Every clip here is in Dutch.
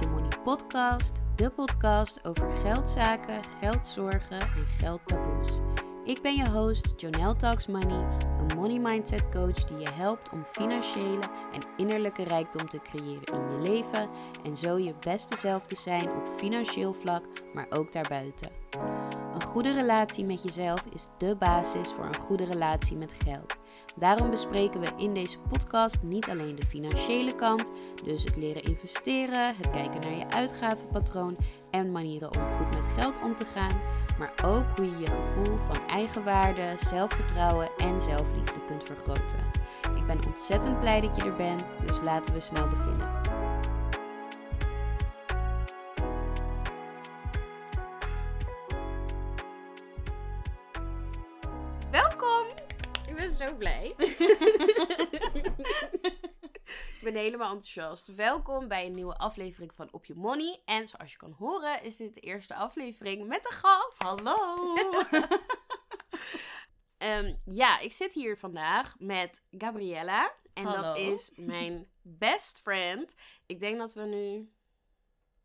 Je Money podcast, de podcast over geldzaken, geldzorgen en geldtaboes. Ik ben je host Jonelle Talks Money, een money mindset coach die je helpt om financiële en innerlijke rijkdom te creëren in je leven en zo je beste zelf te zijn op financieel vlak, maar ook daarbuiten. Een goede relatie met jezelf is de basis voor een goede relatie met geld. Daarom bespreken we in deze podcast niet alleen de financiële kant, dus het leren investeren, het kijken naar je uitgavenpatroon en manieren om goed met geld om te gaan, maar ook hoe je je gevoel van eigenwaarde, zelfvertrouwen en zelfliefde kunt vergroten. Ik ben ontzettend blij dat je er bent, dus laten we snel beginnen. Helemaal enthousiast. Welkom bij een nieuwe aflevering van Op Je Money. En zoals je kan horen is dit de eerste aflevering met een gast. Hallo! Ehm, ja, ik zit hier vandaag met Gabriella. En dat is mijn best friend. Ik denk dat we nu...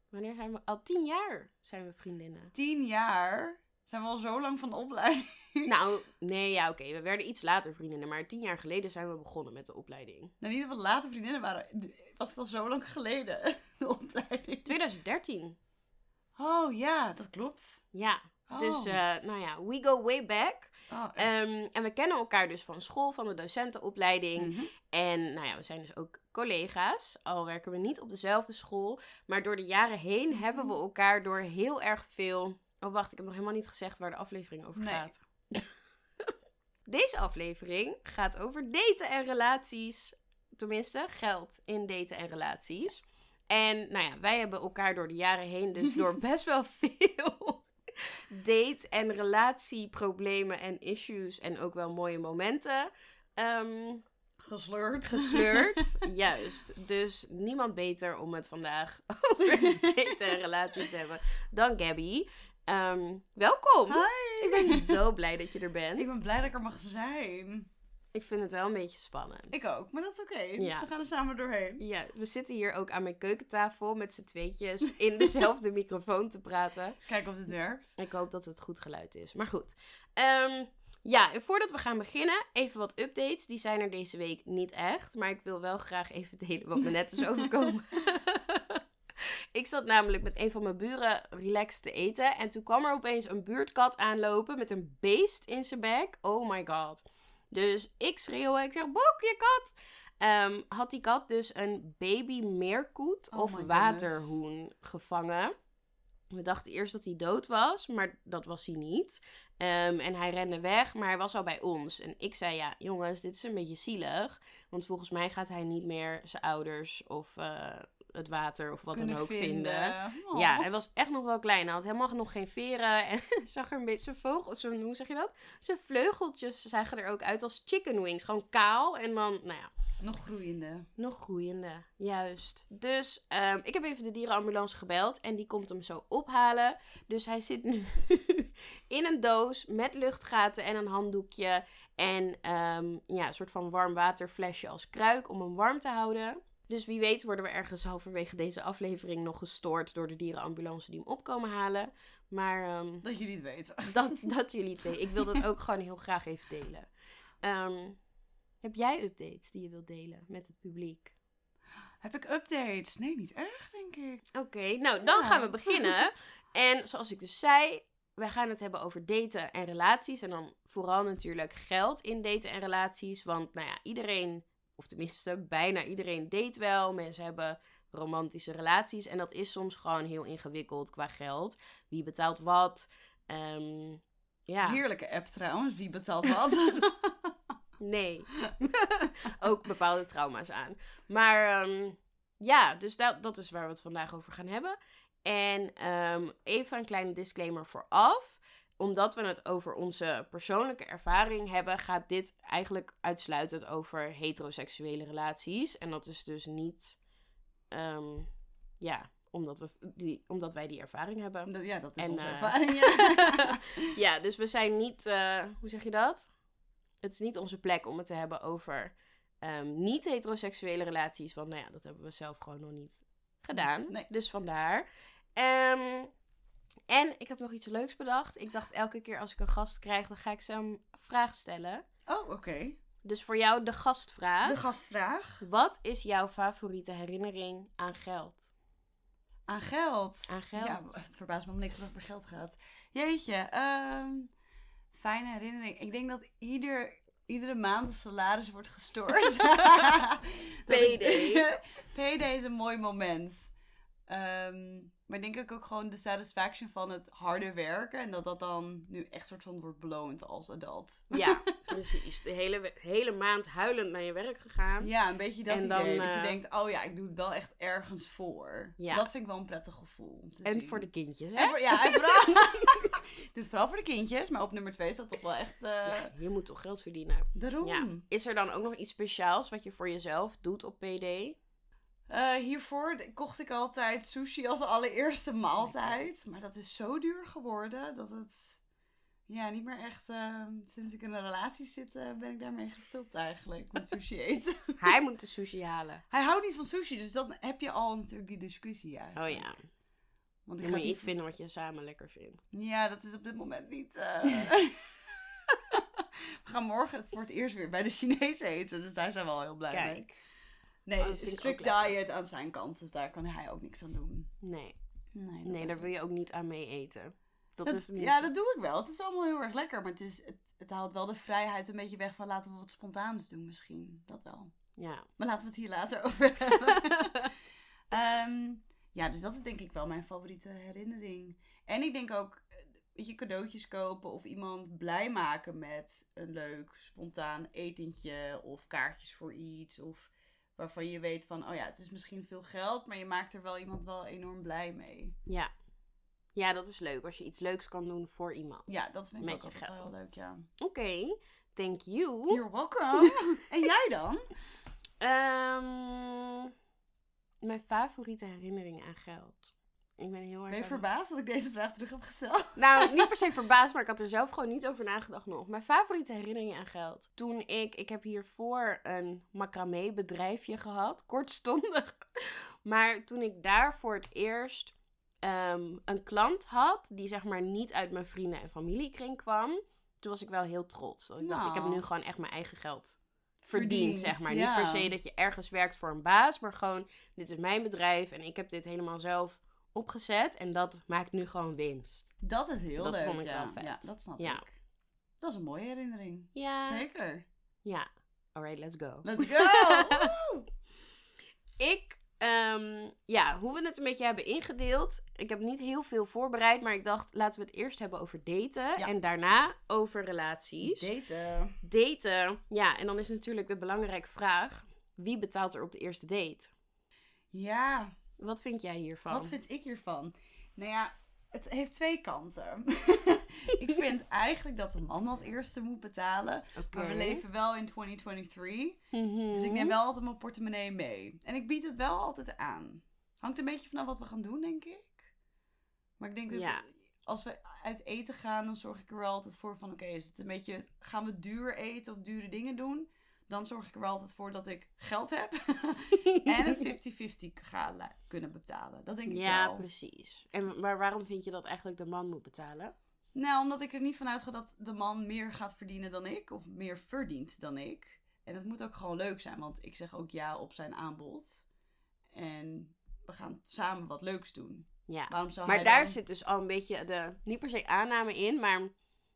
Wanneer zijn we? Al tien jaar zijn we vriendinnen. Tien jaar? Zijn we al zo lang van de opleiding? Nou, nee, ja, oké. We werden iets later vriendinnen. Maar tien jaar geleden zijn we begonnen met de opleiding. Nou, niet dat we later vriendinnen waren. Was het al zo lang geleden, de opleiding? 2013. Oh ja, dat klopt. Ja. Oh. Dus, eh, nou ja, we go way back. Oh. Ehm, en we kennen elkaar dus van school, van de docentenopleiding. Mhm. En nou ja, we zijn dus ook collega's. Al werken we niet op dezelfde school. Maar door de jaren heen hebben we elkaar door heel erg veel. Oh, wacht, ik heb nog helemaal niet gezegd waar de aflevering over Nee. gaat. Deze aflevering gaat over daten en relaties. Tenminste, geld in daten en relaties. En nou ja, wij hebben elkaar door de jaren heen dus door best wel veel date- en relatieproblemen en issues en ook wel mooie momenten ehm, Gesleurd. gesleurd. Juist. Dus niemand beter om het vandaag over daten en relaties te hebben dan Gabby. Ehm, welkom. Hi! Ik ben zo blij dat je er bent. Ik ben blij dat ik er mag zijn. Ik vind het wel een beetje spannend. Ik ook, maar dat is oké. Ja. We gaan er samen doorheen. Ja, we zitten hier ook aan mijn keukentafel met z'n tweetjes in dezelfde microfoon te praten. Kijk of dit werkt. Ik hoop dat het goed geluid is. Maar goed. Ehm, ja, en voordat we gaan beginnen, even wat updates. Die zijn er deze week niet echt. Maar ik wil wel graag even delen wat me net is overkomen. ik zat namelijk met een van mijn buren relaxed te eten. En toen kwam er opeens een buurtkat aanlopen met een beest in zijn bek. Oh my god. Dus ik schreeuw, ik zeg, bok je kat! Ehm, had die kat dus een baby meerkoet Oh of waterhoen gevangen. We dachten eerst dat hij dood was, maar dat was hij niet. Ehm, en hij rende weg, maar hij was al bij ons. En ik zei, ja, jongens, dit is een beetje zielig. Want volgens mij gaat hij niet meer zijn ouders of eh, het water of wat dan ook vinden. Oh. Ja, hij was echt nog wel klein. Hij had helemaal nog geen veren. En zag er een beetje zijn vogel, zijn, hoe zeg je dat? Zijn vleugeltjes zagen er ook uit als chicken wings. Gewoon kaal. En dan, nou ja, Nog groeiende. nog groeiende, juist. Dus ehm, ik heb even de dierenambulance gebeld en die komt hem zo ophalen. Dus hij zit nu in een doos met luchtgaten en een handdoekje. En ehm, ja, een soort van warm waterflesje als kruik om hem warm te houden. Dus wie weet worden we ergens halverwege deze aflevering nog gestoord door de dierenambulance die hem opkomen halen. Maar ehm, Dat jullie het weten. dat, dat jullie het weten. Ik wil dat ook gewoon heel graag even delen. Ehm, heb jij updates die je wilt delen met het publiek? Heb ik updates? Nee, niet echt, denk ik. Oké, nou dan Ja. gaan we beginnen. En zoals ik dus zei, wij gaan het hebben over daten en relaties. En dan vooral natuurlijk geld in daten en relaties. Want nou ja, iedereen, of tenminste bijna iedereen date wel. Mensen hebben romantische relaties. En dat is soms gewoon heel ingewikkeld qua geld. Wie betaalt wat? Ehm, ja. Heerlijke app trouwens. Wie betaalt wat? Nee. ook bepaalde trauma's aan. Maar ehm, ja, dus dat, dat is waar we het vandaag over gaan hebben. En ehm, even een kleine disclaimer vooraf. Omdat we het over onze persoonlijke ervaring hebben, gaat dit eigenlijk uitsluitend over heteroseksuele relaties. En dat is dus niet, ehm, ja, omdat, we die, omdat wij die ervaring hebben. Dat- ja, dat is En, onze eh, ervaring. Ja. ja, dus we zijn niet, eh, hoe zeg je dat? Het is niet onze plek om het te hebben over ehm, niet-heteroseksuele relaties. Want nou ja, dat hebben we zelf gewoon nog niet gedaan. Nee. Dus vandaar. Ehm, en ik heb nog iets leuks bedacht. Ik dacht elke keer als ik een gast krijg, dan ga ik ze een vraag stellen. Oh, oké. Dus voor jou de gastvraag. De gastvraag. Wat is jouw favoriete herinnering aan geld? Aan geld. Aan geld. Ja, het verbaast me om niks dat het over geld gaat. Jeetje, ehm, fijne herinnering. Ik denk dat ieder, iedere maand de salaris wordt gestort. Ik- Payday. Payday is een mooi moment. Ehm, maar denk ik ook gewoon de satisfaction van het harde werken. En dat dat dan nu echt soort van wordt beloond als adult. Ja, precies. De hele, hele maand huilend naar je werk gegaan. Ja, een beetje dat En idee. dan, dat je eh, denkt, oh ja, ik doe het wel echt ergens voor. Ja. Dat vind ik wel een prettig gevoel. En zien. voor de kindjes, hè? En voor, ja, en vooral... Het vooral voor de kindjes. Maar op nummer twee staat toch wel echt... eh, Ja, je moet toch geld verdienen. Daarom. Ja. Is er dan ook nog iets speciaals wat je voor jezelf doet op PD? Eh, hiervoor kocht ik altijd sushi als allereerste maaltijd. Maar dat is zo duur geworden dat het... Ja, niet meer echt... eh, sinds ik in een relatie zit, eh, ben ik daarmee gestopt eigenlijk. Met sushi eten. Hij moet de sushi halen. Hij houdt niet van sushi, dus dan heb je al natuurlijk die discussie Oh eigenlijk. ja. Want ik Dan moet je iets vinden wat je samen lekker vindt. Ja, dat is op dit moment niet... eh, we gaan morgen voor het eerst weer bij de Chinees eten. Dus daar zijn we al heel blij mee. Nee, Oh, vind ik strict diet aan zijn kant. Dus daar kan hij ook niks aan doen. Nee. Nee, Nee, daar wil je ook niet aan mee eten. Dat, Dat- is niet... Ja, dat doe ik wel. Het is allemaal heel erg lekker. Maar het, is, het, het haalt wel de vrijheid een beetje weg van laten we wat spontaans doen misschien. Dat wel. Ja. Maar laten we het hier later over hebben. Ehm, ja, dus dat is denk ik wel mijn favoriete herinnering. En ik denk ook, eh, weet je, cadeautjes kopen of iemand blij maken met een leuk, spontaan etentje of kaartjes voor iets. Of waarvan je weet van, oh ja, het is misschien veel geld, maar je maakt er wel iemand wel enorm blij mee. Ja. Ja, dat is leuk. Als je iets leuks kan doen voor iemand. Ja, dat vind ik ook altijd geld. heel leuk, ja. Oké. Thank you. You're welcome. en jij dan? Ehm, mijn favoriete herinnering aan geld. Ik ben heel erg... Ben je aan- verbaasd dat ik deze vraag terug heb gesteld? Nou, niet per se verbaasd, maar ik had er zelf gewoon niet over nagedacht nog. Mijn favoriete herinnering aan geld. Toen ik, ik heb hiervoor een macramé bedrijfje gehad, kortstondig. Maar toen ik daar voor het eerst ehm, een klant had, die zeg maar niet uit mijn vrienden en familiekring kwam, toen was ik wel heel trots. Dat ik dacht, ik heb Nou. nu gewoon echt mijn eigen geld verdiend, zeg maar. ja. Niet per se dat je ergens werkt voor een baas, maar gewoon, dit is mijn bedrijf en ik heb dit helemaal zelf opgezet en dat maakt nu gewoon winst. Dat is heel Dat leuk. vond ik ja. wel vet. Ja, dat snap Ja. ik. Dat is een mooie herinnering. Ja. Zeker. Ja. Alright, let's go. Let's go! Ik, ehm, ja, hoe we het een beetje hebben ingedeeld. Ik heb niet heel veel voorbereid, maar ik dacht, laten we het eerst hebben over daten. Ja. En daarna over relaties. Daten. Daten, ja, en dan is natuurlijk de belangrijke vraag: wie betaalt er op de eerste date? Ja, Wat vind jij hiervan? wat vind ik hiervan? Nou ja, het heeft twee kanten. ik vind eigenlijk dat de man als eerste moet betalen. Maar we leven wel in 2023. Mhm. Dus ik neem wel altijd mijn portemonnee mee. En ik bied het wel altijd aan. Hangt een beetje vanaf wat we gaan doen, denk ik. Maar ik denk dat Ja. als we uit eten gaan, dan zorg ik er wel altijd voor van... Oké, is het een beetje... Gaan we duur eten of dure dingen doen? Dan zorg ik er wel altijd voor dat ik geld heb. en het 50-50 ga kunnen betalen. Dat denk ik Ja, wel. precies. En maar waarom vind je dat eigenlijk de man moet betalen? Nou, omdat ik er niet van uitga dat de man meer gaat verdienen dan ik. Of meer verdient dan ik. En het moet ook gewoon leuk zijn. Want ik zeg ook ja op zijn aanbod. En we gaan samen wat leuks doen. Ja. Waarom zou Maar daar dan... zit dus al een beetje de, niet per se aanname in, maar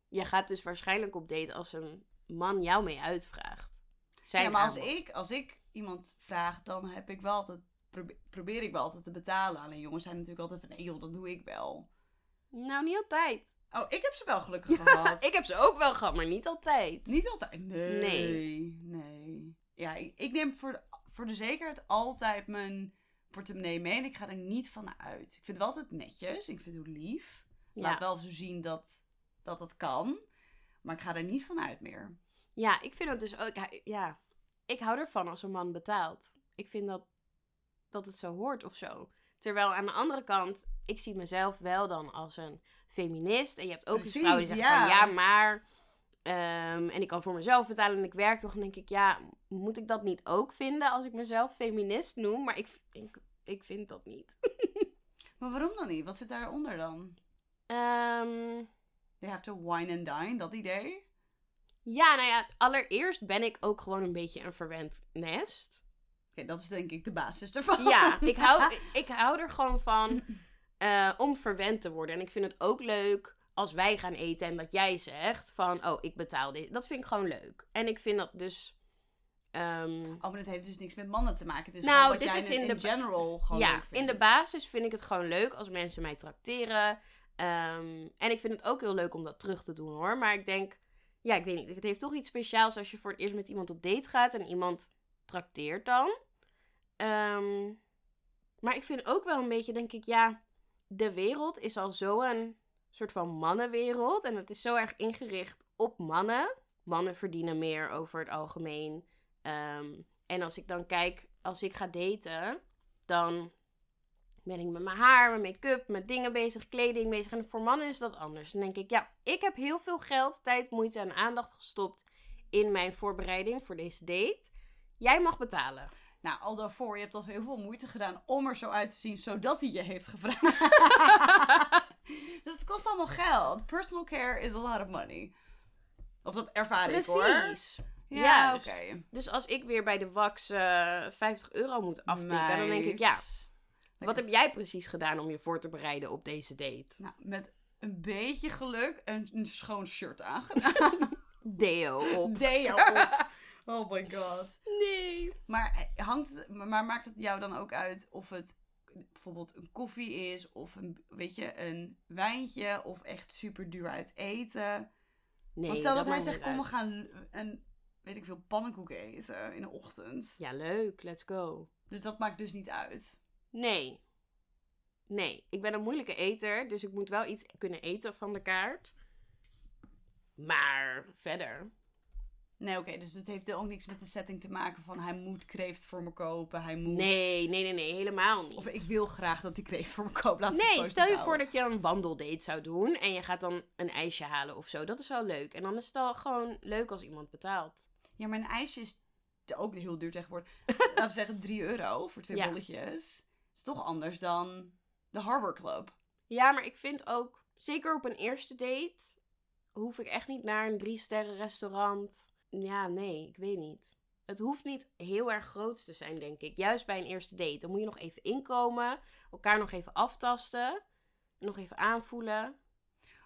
je gaat dus waarschijnlijk op date als een man jou mee uitvraagt. Zijn ja, maar als ik, als ik iemand vraag, dan heb ik wel altijd... probe- probeer ik wel altijd te betalen. Alleen jongens zijn natuurlijk altijd van... Nee joh, dat doe ik wel. Nou, niet altijd. Oh, ik heb ze wel gelukkig gehad. Ik heb ze ook wel gehad, maar niet altijd. Niet altijd. Nee. Nee. Nee. Ja, ik, ik neem voor de, voor de zekerheid altijd mijn portemonnee mee. En ik ga er niet van uit. Ik vind het wel altijd netjes. Ik vind het lief. Laat Ja. wel zo zien dat, dat dat kan. Maar ik ga er niet van uit meer. Ja, ik vind het dus ook, ja, ik hou ervan als een man betaalt. Ik vind dat, dat het zo hoort of zo. Terwijl aan de andere kant, ik zie mezelf wel dan als een feminist. En je hebt ook Precies, eens vrouwen die zeggen ja. van, ja, maar... ehm, en ik kan voor mezelf betalen en ik werk toch. Dan denk ik, ja, moet ik dat niet ook vinden als ik mezelf feminist noem? Maar ik, ik ik vind dat niet. Maar waarom dan niet? Wat zit daaronder dan? Ehm, They have to wine and dine, dat idee? Ja, nou ja, allereerst ben ik ook gewoon een beetje een verwend nest. Oké, dat is denk ik de basis ervan. Ja, ik hou, ik, ik hou er gewoon van eh, om verwend te worden. En ik vind het ook leuk als wij gaan eten en dat jij zegt van, oh, ik betaal dit. Dat vind ik gewoon leuk. En ik vind dat dus... ehm, Oh, maar dat heeft dus niks met mannen te maken. Het is Nou, gewoon wat dit jij is in, in de- general gewoon ja, in de basis vind ik het gewoon leuk als mensen mij trakteren. Ehm, en ik vind het ook heel leuk om dat terug te doen hoor. Maar ik denk, ja, ik weet niet. Het heeft toch iets speciaals als je voor het eerst met iemand op date gaat en iemand trakteert dan. Ehm, maar ik vind ook wel een beetje, denk ik, ja, de wereld is al zo een soort van mannenwereld. En het is zo erg ingericht op mannen. Mannen verdienen meer over het algemeen. Ehm, en als ik dan kijk, als ik ga daten, dan ben ik met mijn haar, mijn make-up, met dingen bezig, kleding bezig. En voor mannen is dat anders. Dan denk ik, ja, ik heb heel veel geld, tijd, moeite en aandacht gestopt in mijn voorbereiding voor deze date. Jij mag betalen. Nou, al daarvoor, je hebt al heel veel moeite gedaan om er zo uit te zien, zodat hij je heeft gevraagd. dus het kost allemaal geld. Personal care is a lot of money. Of dat ervaar ik hoor. Precies. Ja, oké. Dus als ik weer bij de wax eh 50 euro moet aftikken, dan denk ik, ja, wat heb jij precies gedaan om je voor te bereiden op deze date? Nou, met een beetje geluk een, een schoon shirt aangedaan. Deo op. Deo op. Oh my god. Nee. Maar, eh, hangt, maar maakt het jou dan ook uit of het bijvoorbeeld een koffie is of een, weet je, een wijntje of echt super duur uit eten? Nee, Want stel dat, hij maakt zegt, kom we gaan een, weet ik veel, pannenkoeken eten in de ochtend. Ja, leuk, let's go. Dus dat maakt dus niet uit. Nee. Nee, ik ben een moeilijke eter, dus ik moet wel iets kunnen eten van de kaart. Maar verder. Nee, oké, dus het heeft ook niks met de setting te maken van hij moet kreeft voor me kopen, hij moet... Nee, nee, nee, nee, helemaal niet. Of ik wil graag dat hij kreeft voor me koopt. Nee, stel je voor dat je een wandeldate zou doen en je gaat dan een ijsje halen of zo. Dat is wel leuk. En dan is het al gewoon leuk als iemand betaalt. Ja, maar een ijsje is ook heel duur tegenwoordig. Laten we zeggen 3 euro voor twee Ja. bolletjes. Is toch anders dan de Harbor Club. Ja, maar ik vind ook, zeker op een eerste date, hoef ik echt niet naar een drie sterren restaurant. Ja, nee, ik weet niet. Het hoeft niet heel erg groot te zijn, denk ik. Juist bij een eerste date. Dan moet je nog even inkomen, elkaar nog even aftasten, nog even aanvoelen.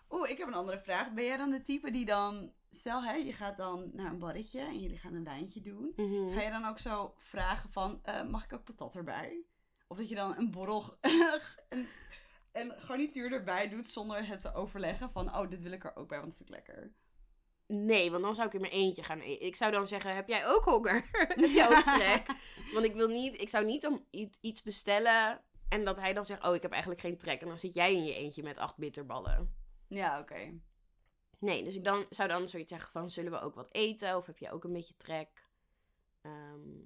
Oeh, ik heb een andere vraag. Ben jij dan de type die dan... Stel, hè, je gaat dan naar een barretje en jullie gaan een wijntje doen. Mhm. Ga je dan ook zo vragen van, eh, mag ik ook patat erbij? Of dat je dan een borrel, een, een garnituur erbij doet zonder het te overleggen van, oh, dit wil ik er ook bij, want dat vind ik lekker. Nee, want dan zou ik in mijn eentje gaan eten. Ik zou dan zeggen, heb jij ook honger? heb jij ook trek? Want ik wil niet, ik zou niet om iets bestellen en dat hij dan zegt, oh, ik heb eigenlijk geen trek. En dan zit jij in je eentje met acht bitterballen. Ja, oké. Nee, dus ik dan, zou dan zoiets zeggen van, zullen we ook wat eten? Of heb je ook een beetje trek? Ehm,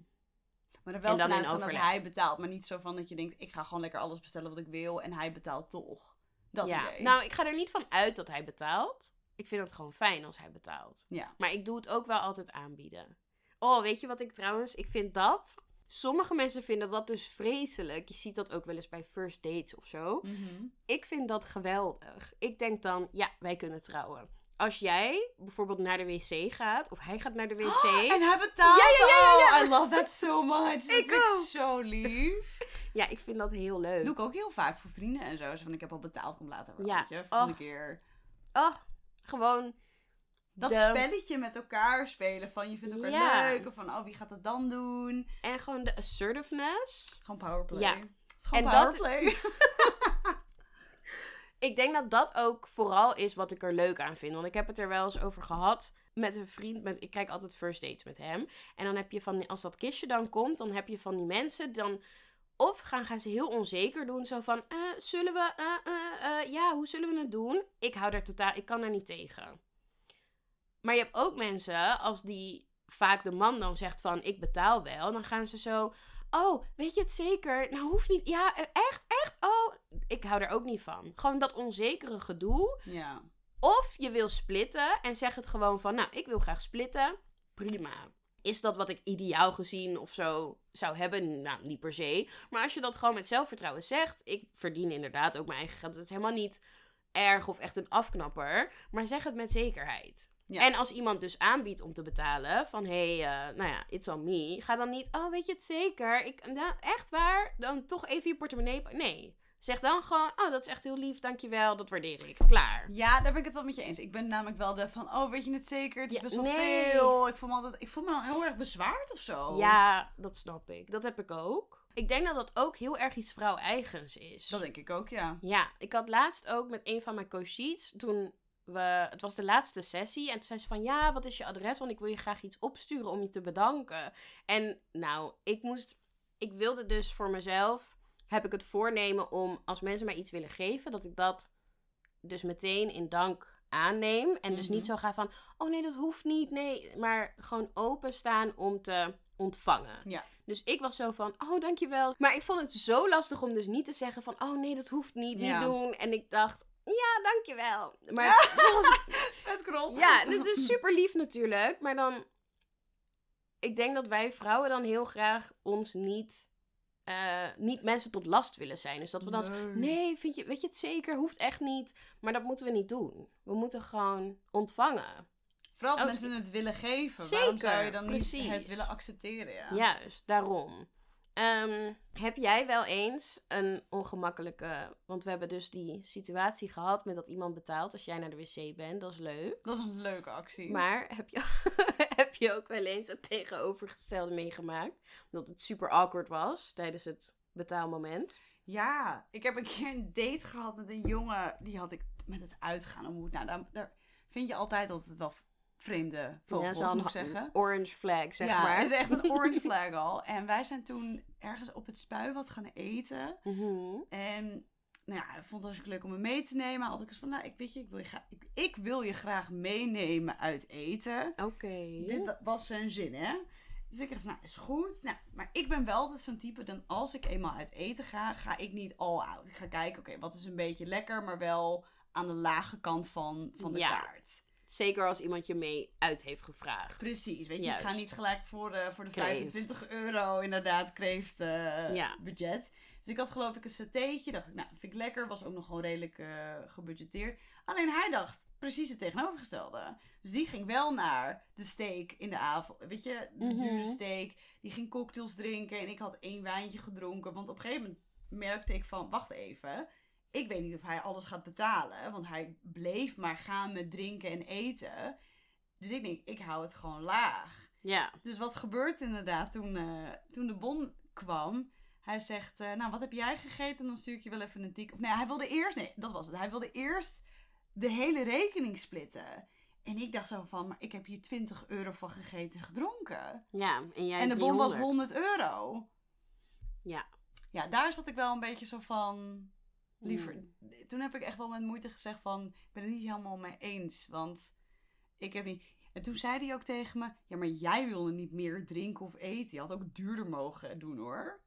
Maar er wel vanuit van dat hij betaalt, maar niet zo van dat je denkt, ik ga gewoon lekker alles bestellen wat ik wil en hij betaalt toch. Dat ja, idee. nou, ik ga er niet van uit dat hij betaalt. Ik vind het gewoon fijn als hij betaalt. ja. Maar ik doe het ook wel altijd aanbieden. Oh, weet je wat ik trouwens... Ik vind dat... Sommige mensen vinden dat dus vreselijk. Je ziet dat ook wel eens bij first dates of zo. Mhm. Ik vind dat geweldig. Ik denk dan, ja, wij kunnen trouwen. Als jij bijvoorbeeld naar de wc gaat, of hij gaat naar de wc. En hij betaalt. Ja, ja, ja, ja, ja. I love that so much. Dat Ik vind ik ook. zo lief. Ja, ik vind dat heel leuk. doe ik ook heel vaak voor vrienden en zo. Zo van, ik heb al betaald, kom later wel, Ja. weet Oh. kear. Oh, gewoon. Dat De- spelletje met elkaar spelen. Van, je vindt elkaar Ja. leuk. Of van, oh, wie gaat dat dan doen? En gewoon de assertiveness. Gewoon powerplay. Ja. Het is gewoon En dat- powerplay. Ik denk dat dat ook vooral is wat ik er leuk aan vind. Want ik heb het er wel eens over gehad met een vriend. Met, ik kijk altijd first dates met hem. En dan heb je van, als dat kistje dan komt, dan heb je van die mensen dan... Of gaan, gaan ze heel onzeker doen. Zo van, eh, zullen we, eh, eh, ja, hoe zullen we het doen? Ik hou daar totaal, ik kan daar niet tegen. Maar je hebt ook mensen, als die vaak de man dan zegt van, ik betaal wel. Dan gaan ze zo, oh, weet je het zeker? Nou, hoeft niet, ja, eh, echt, echt? Oh, ik hou er ook niet van. Gewoon dat onzekere gedoe. ja. Of je wil splitten en zeg het gewoon van, nou, ik wil graag splitten. Prima. is dat wat ik ideaal gezien of zo zou hebben? Nou, niet per se. Maar als je dat gewoon met zelfvertrouwen zegt, ik verdien inderdaad ook mijn eigen geld. Het is helemaal niet erg of echt een afknapper, maar zeg het met zekerheid. Ja. En als iemand dus aanbiedt om te betalen, van hé, hey, eh, nou ja, it's on me. Ga dan niet, oh weet je het zeker? Ik, nou, echt waar? Dan toch even je portemonnee. Nee. Zeg dan gewoon, oh dat is echt heel lief, dankjewel, dat waardeer ik. Klaar. Ja, daar ben ik het wel met je eens. Ik ben namelijk wel de van, oh, weet je het zeker? Het is Ja, best wel nee. veel. Ik voel, me altijd, ik voel me dan heel erg bezwaard of zo. Ja, dat snap ik. Dat heb ik ook. Ik denk dat dat ook heel erg iets vrouw-eigens is. Dat denk ik ook, ja. Ja, ik had laatst ook met een van mijn coaches, toen we, het was de laatste sessie, en toen zei ze van, ja, wat is je adres, want ik wil je graag iets opsturen om je te bedanken. En nou, ik moest, ik wilde dus voor mezelf, heb ik het voornemen om, als mensen mij iets willen geven, dat ik dat dus meteen in dank aanneem. En dus Mhm. niet zo ga van, oh nee, dat hoeft niet, nee, maar gewoon openstaan om te ontvangen. Ja. Dus ik was zo van, oh dankjewel. Maar ik vond het zo lastig om dus niet te zeggen van, oh nee, dat hoeft niet, Ja. niet doen. En ik dacht, ja, dankjewel. Maar Vet krol. ja, dit is super lief natuurlijk. Maar dan, ik denk dat wij vrouwen dan heel graag ons niet, eh, niet mensen tot last willen zijn. Dus dat we dan, Nee. nee, vind je, weet je het zeker, hoeft echt niet. Maar dat moeten we niet doen. We moeten gewoon ontvangen. Vooral als mensen het willen geven. Waarom zou je dan precies. niet het willen accepteren? Ja. Juist, daarom. Ehm, heb jij wel eens een ongemakkelijke... Want we hebben dus die situatie gehad met dat iemand betaalt als jij naar de wc bent. Dat is leuk. Dat is een leuke actie. Maar heb je, heb je ook wel eens het tegenovergestelde meegemaakt? Dat het super awkward was tijdens het betaalmoment. Ja, ik heb een keer een date gehad met een jongen. Die had ik met het uitgaan ontmoet. Nou, daar, daar vind je altijd altijd wel vreemde vogels, zo'n moet ik zeggen. Orange flag, zeg ja, maar. het is echt een orange flag al. En wij zijn toen ergens op het spui wat gaan eten. Mhm. En nou ja, hij vond het hartstikke leuk om me mee te nemen. Had ik eens van, nou, ik weet je, ik wil je, gra- ik, ik wil je graag meenemen uit eten. Oké. Dit wa- was zijn zin, hè? Dus ik dacht, nou, is goed. Nou, maar ik ben wel altijd zo'n type, dan als ik eenmaal uit eten ga, ga ik niet all out. Ik ga kijken, oké, wat is een beetje lekker, maar wel aan de lage kant van, van de Ja. kaart. Zeker als iemand je mee uit heeft gevraagd. Precies, weet je, ik ga niet gelijk voor de, voor de Kreeft. 25 euro inderdaad kreeft eh, Ja. budget. Dus ik had geloof ik een satéetje, dacht ik, nou, vind ik lekker, was ook nog gewoon redelijk eh, gebudgeteerd. Alleen hij dacht precies het tegenovergestelde. Dus die ging wel naar de steak in de avond, weet je, de Mhm. dure steak. Die ging cocktails drinken en ik had één wijntje gedronken. Want op een gegeven moment merkte ik van, wacht even, ik weet niet of hij alles gaat betalen. Want hij bleef maar gaan met drinken en eten. Dus ik denk, ik hou het gewoon laag. Ja. Dus wat gebeurt inderdaad toen, eh, toen de bon kwam? Hij zegt, eh, nou wat heb jij gegeten? Dan stuur ik je wel even een tik. Of nee, hij wilde eerst, nee, dat was het. Hij wilde eerst de hele rekening splitten. En ik dacht zo van, maar ik heb hier 20 euro van gegeten en gedronken. Ja, en jij en de bon was 300. 100 euro. Ja. Ja, daar zat ik wel een beetje zo van, liever. Hmm. Toen heb ik echt wel met moeite gezegd van, ik ben het niet helemaal mee eens. Want ik heb niet... En toen zei hij ook tegen me, ja, maar jij wilde niet meer drinken of eten. Je had ook duurder mogen doen, hoor.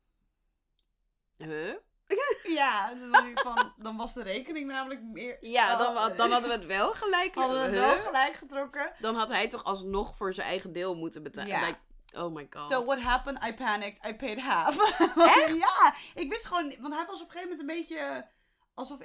Huh? Ja, dus dan, van, dan was de rekening namelijk meer... Ja, dan, dan hadden we het wel gelijk. hadden we het Huh? wel gelijk getrokken. Dan had hij toch alsnog voor zijn eigen deel moeten betalen. Ja. Like, oh my god. So what happened? I panicked. I paid half. Echt? ja, ik wist gewoon... Want hij was op een gegeven moment een beetje... Alsof...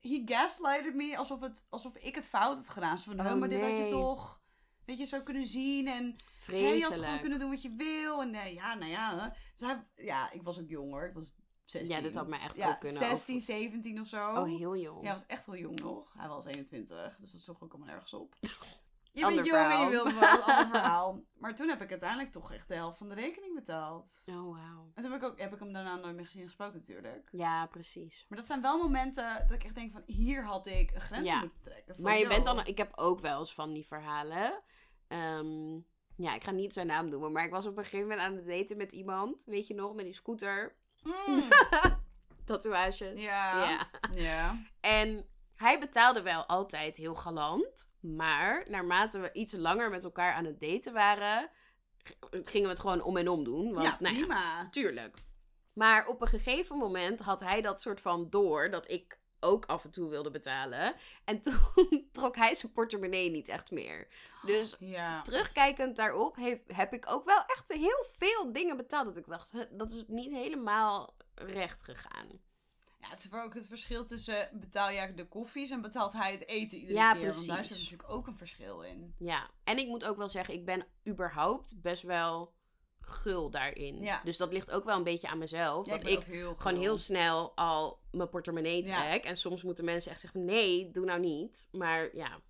He gaslighted me. Alsof, het, alsof ik het fout had gedaan. Zo van, Oh, oh, maar dit had je nee. toch... Weet je, zo kunnen zien. En je had gewoon kunnen doen wat je wil. En eh, ja, nou ja. Dus hij, ja, ik was ook jonger. Ik was 16. Ja, dit had mij echt ja, ook kunnen 16, 17 of zo. Oh, heel jong. Ja, hij was echt wel jong nog. Hij was 21, dus dat sloeg ook allemaal nergens op. Je bent jong en je wilde wel een ander verhaal. Maar toen heb ik uiteindelijk toch echt de helft van de rekening betaald. Oh, wauw. En toen heb ik, ook, heb ik hem daarna nooit meer gezien en gesproken natuurlijk. Ja, precies. Maar dat zijn wel momenten dat ik echt denk van... Hier had ik een grens Ja. moeten trekken. Van, Maar je bent dan... Ik heb ook wel eens van die verhalen. Ehm, ja, ik ga niet zijn naam noemen. Maar ik was op een gegeven moment aan het daten met iemand. Weet je nog, met die scooter. Mm. Tatoeages. Ja. ja. Ja. En hij betaalde wel altijd heel galant. Maar naarmate we iets langer met elkaar aan het daten waren... gingen we het gewoon om en om doen. Want, ja, nou ja, prima. Tuurlijk. Maar op een gegeven moment had hij dat soort van door dat ik ook af en toe wilde betalen. En toen trok hij zijn portemonnee niet echt meer. Dus Ja. terugkijkend daarop heb, heb ik ook wel echt heel veel dingen betaald. Dat ik dacht, dat is niet helemaal recht gegaan. Ja, het is voor ook het verschil tussen betaal jij de koffies en betaalt hij het eten iedere Ja, keer. Want daar precies. zit natuurlijk ook een verschil in. Ja, en ik moet ook wel zeggen, ik ben überhaupt best wel gul daarin. Ja. Dus dat ligt ook wel een beetje aan mezelf. Ja, dat ik heel gewoon heel snel al mijn portemonnee Ja. trek. En soms moeten mensen echt zeggen, nee, doe nou niet. Maar ja.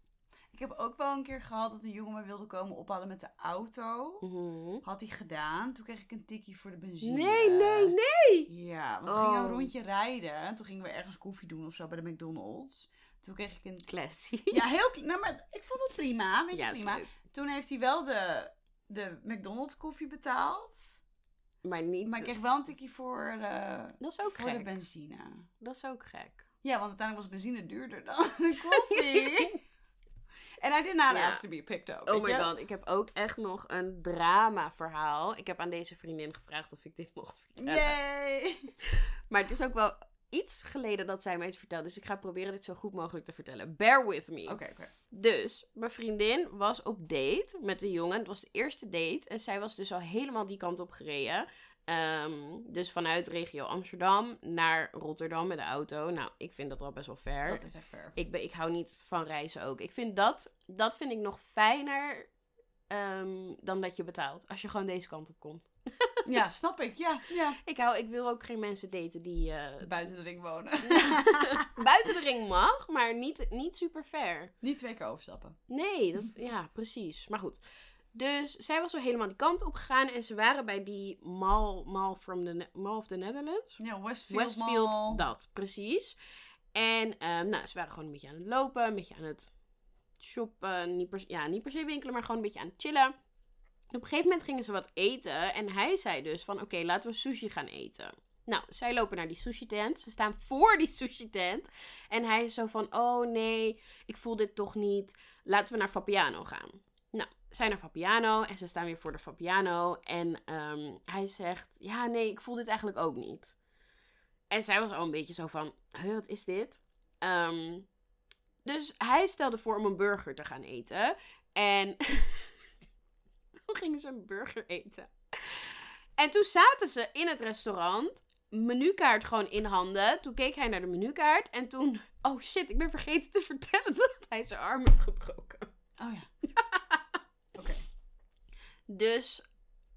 Ik heb ook wel een keer gehad dat een jongen me wilde komen ophalen met de auto. Mhm. Had hij gedaan. Toen kreeg ik een tikkie voor de benzine. Nee, nee, nee! Ja, want we gingen een Oh. rondje rijden. En toen gingen we ergens koffie doen of zo bij de McDonald's. Toen kreeg ik een... Classy. Ja, heel... Nou, maar ik vond het prima. Weet je, Ja, prima. Toen heeft hij wel de, de McDonald's koffie betaald. Maar niet... Maar ik kreeg wel een tikkie voor de, Dat is ook voor de benzine. Dat is ook gek. Ja, want uiteindelijk was benzine duurder dan de koffie. en hij did not Ja. ask to be picked up. Oh my god, ik heb ook echt nog een drama verhaal. Ik heb aan deze vriendin gevraagd of ik dit mocht vertellen. Yay! Maar het is ook wel iets geleden dat zij mij iets vertelde. Dus ik ga proberen dit zo goed mogelijk te vertellen. Bear with me. Oké, oké. Dus, mijn vriendin was op date met een jongen. Het was de eerste date. En zij was dus al helemaal die kant op gereden. Ehm, dus vanuit regio Amsterdam naar Rotterdam met de auto. Nou, ik vind dat al best wel ver. Dat is echt fair. Ik, ben, ik hou niet van reizen ook. Ik vind dat, dat vind ik nog fijner ehm, dan dat je betaalt. Als je gewoon deze kant op komt. Ja, snap ik. Ja, ja. Ik, hou, ik wil ook geen mensen daten die eh, Buiten de ring wonen. buiten de ring mag, maar niet, niet super ver. Niet twee keer overstappen. Nee, dat ja, precies. Maar goed. Dus zij was zo helemaal die kant op gegaan en ze waren bij die mall, mall, from the, mall of the Netherlands. Ja, Westfield, Westfield, Mall. dat, precies. En ehm, nou, ze waren gewoon een beetje aan het lopen, een beetje aan het shoppen. Niet per, ja, niet per se winkelen, maar gewoon een beetje aan het chillen. Op een gegeven moment gingen ze wat eten. En hij zei dus van, oké, laten we sushi gaan eten. Nou, zij lopen naar die sushi tent. Ze staan voor die sushi tent. En hij is zo van, oh nee, ik voel dit toch niet. Laten we naar Fabiano gaan. Nou, zij naar Fabiano en ze staan weer voor de Fabiano. En ehm, hij zegt, ja nee, ik voel dit eigenlijk ook niet. En zij was al een beetje zo van, wat is dit? Ehm, dus hij stelde voor om een burger te gaan eten. En toen gingen ze een burger eten. En toen zaten ze in het restaurant, menukaart gewoon in handen. Toen keek hij naar de menukaart en toen... Oh shit, ik ben vergeten te vertellen dat hij zijn arm heeft gebroken. Oh ja. Dus